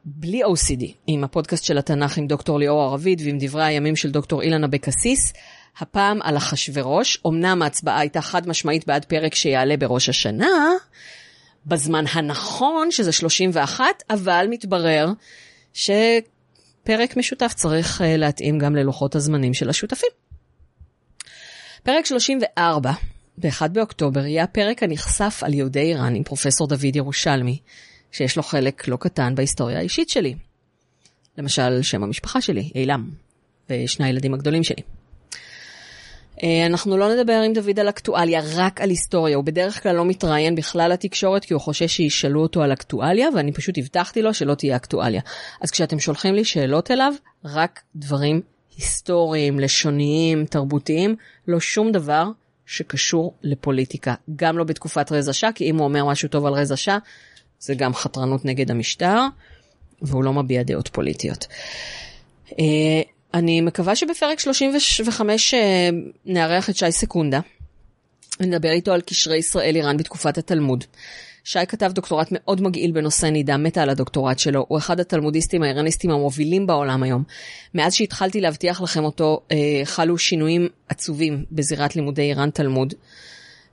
בלי OCD, עם הפודקאסט של התנ"ך עם דוקטור ליאור ערבית ועם דברי הימים של דוקטור אילן אבקסיס. הפעם על אחשורוש, אמנם ההצבעה הייתה חד משמעית בעד פרק שיעלה בראש השנה, בזמן הנכון, שזה 31, אבל מתברר שפרק משותף צריך אה, להתאים גם ללוחות הזמנים של השותפים. פרק 34, ב-1 באוקטובר, יהיה הפרק הנחשף על יהודי איראן עם פרופסור דוד ירושלמי, שיש לו חלק לא קטן בהיסטוריה האישית שלי. למשל, שם המשפחה שלי, אילם, ושני הילדים הגדולים שלי. אה, אנחנו לא נדבר עם דוד על אקטואליה, רק על היסטוריה. הוא בדרך כלל לא מתראיין בכלל לתקשורת, כי הוא חושש שישאלו אותו על אקטואליה, ואני פשוט הבטחתי לו שלא תהיה אקטואליה. אז כשאתם שולחים לי שאלות אליו, רק דברים היסטוריים, לשוניים, תרבותיים, לא שום דבר שקשור לפוליטיקה. גם לא בתקופת רזע שעה, כי אם הוא אומר משהו טוב על רזע שעה, זה גם חתרנות נגד המשטר, והוא לא מביע דעות פוליטיות. אני מקווה שבפרק 35 אה, נארח את שי סקונדה. נדבר איתו על קשרי ישראל-איראן בתקופת התלמוד. שי כתב דוקטורט מאוד מגעיל בנושא נידה, מתה על הדוקטורט שלו. הוא אחד התלמודיסטים האיראניסטים המובילים בעולם היום. מאז שהתחלתי להבטיח לכם אותו, אה, חלו שינויים עצובים בזירת לימודי איראן תלמוד.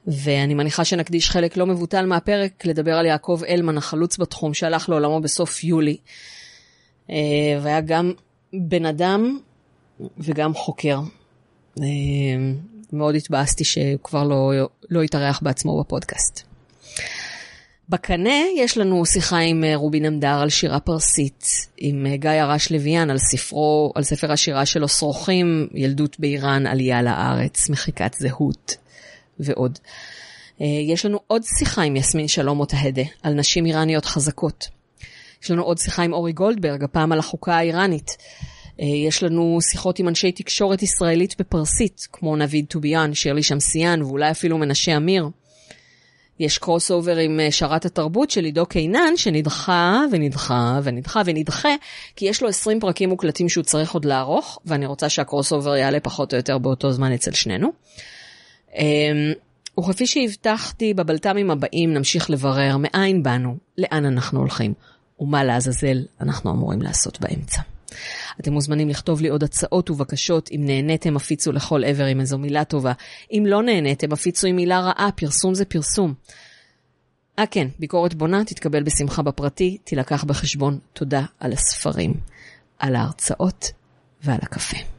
ואני מניחה שנקדיש חלק לא מבוטל מהפרק לדבר על יעקב אלמן, החלוץ בתחום, שהלך לעולמו בסוף יולי. אה, והיה גם בן אדם וגם חוקר. אה, מאוד התבאסתי שהוא כבר לא, לא התארח בעצמו בפודקאסט. בקנה יש לנו שיחה עם אה, רובין עמדר על שירה פרסית, עם אה, גיא הרש לוויאן על ספרו, על ספר השירה שלו שרוכים, ילדות באיראן, עלייה לארץ, מחיקת זהות ועוד. יש לנו עוד שיחה עם יסמין שלום אותהדה על נשים איראניות חזקות. יש לנו עוד שיחה עם אורי גולדברג, הפעם על החוקה האיראנית. אה, יש לנו שיחות עם אנשי תקשורת ישראלית בפרסית, כמו נביד טוביאן, שירלי שמסיאן, ואולי אפילו מנשה אמיר. יש crossover עם אה, שרת התרבות של עידו קינן, שנדחה ונדחה ונדחה ונדחה, כי יש לו 20 פרקים מוקלטים שהוא צריך עוד לערוך, ואני רוצה שהקרוס אובר יעלה פחות או יותר באותו זמן אצל שנינו. אמ, וכפי שהבטחתי, בבלת"מים הבאים נמשיך לברר מאין באנו, לאן אנחנו הולכים, ומה לעזאזל אנחנו אמורים לעשות באמצע. אתם מוזמנים לכתוב לי עוד הצעות ובקשות. אם נהניתם, הפיצו לכל עבר עם איזו מילה טובה. אם לא נהניתם, הפיצו עם מילה רעה, פרסום זה פרסום. אה כן, ביקורת בונה תתקבל בשמחה בפרטי, תילקח בחשבון. תודה על הספרים, על ההרצאות ועל הקפה.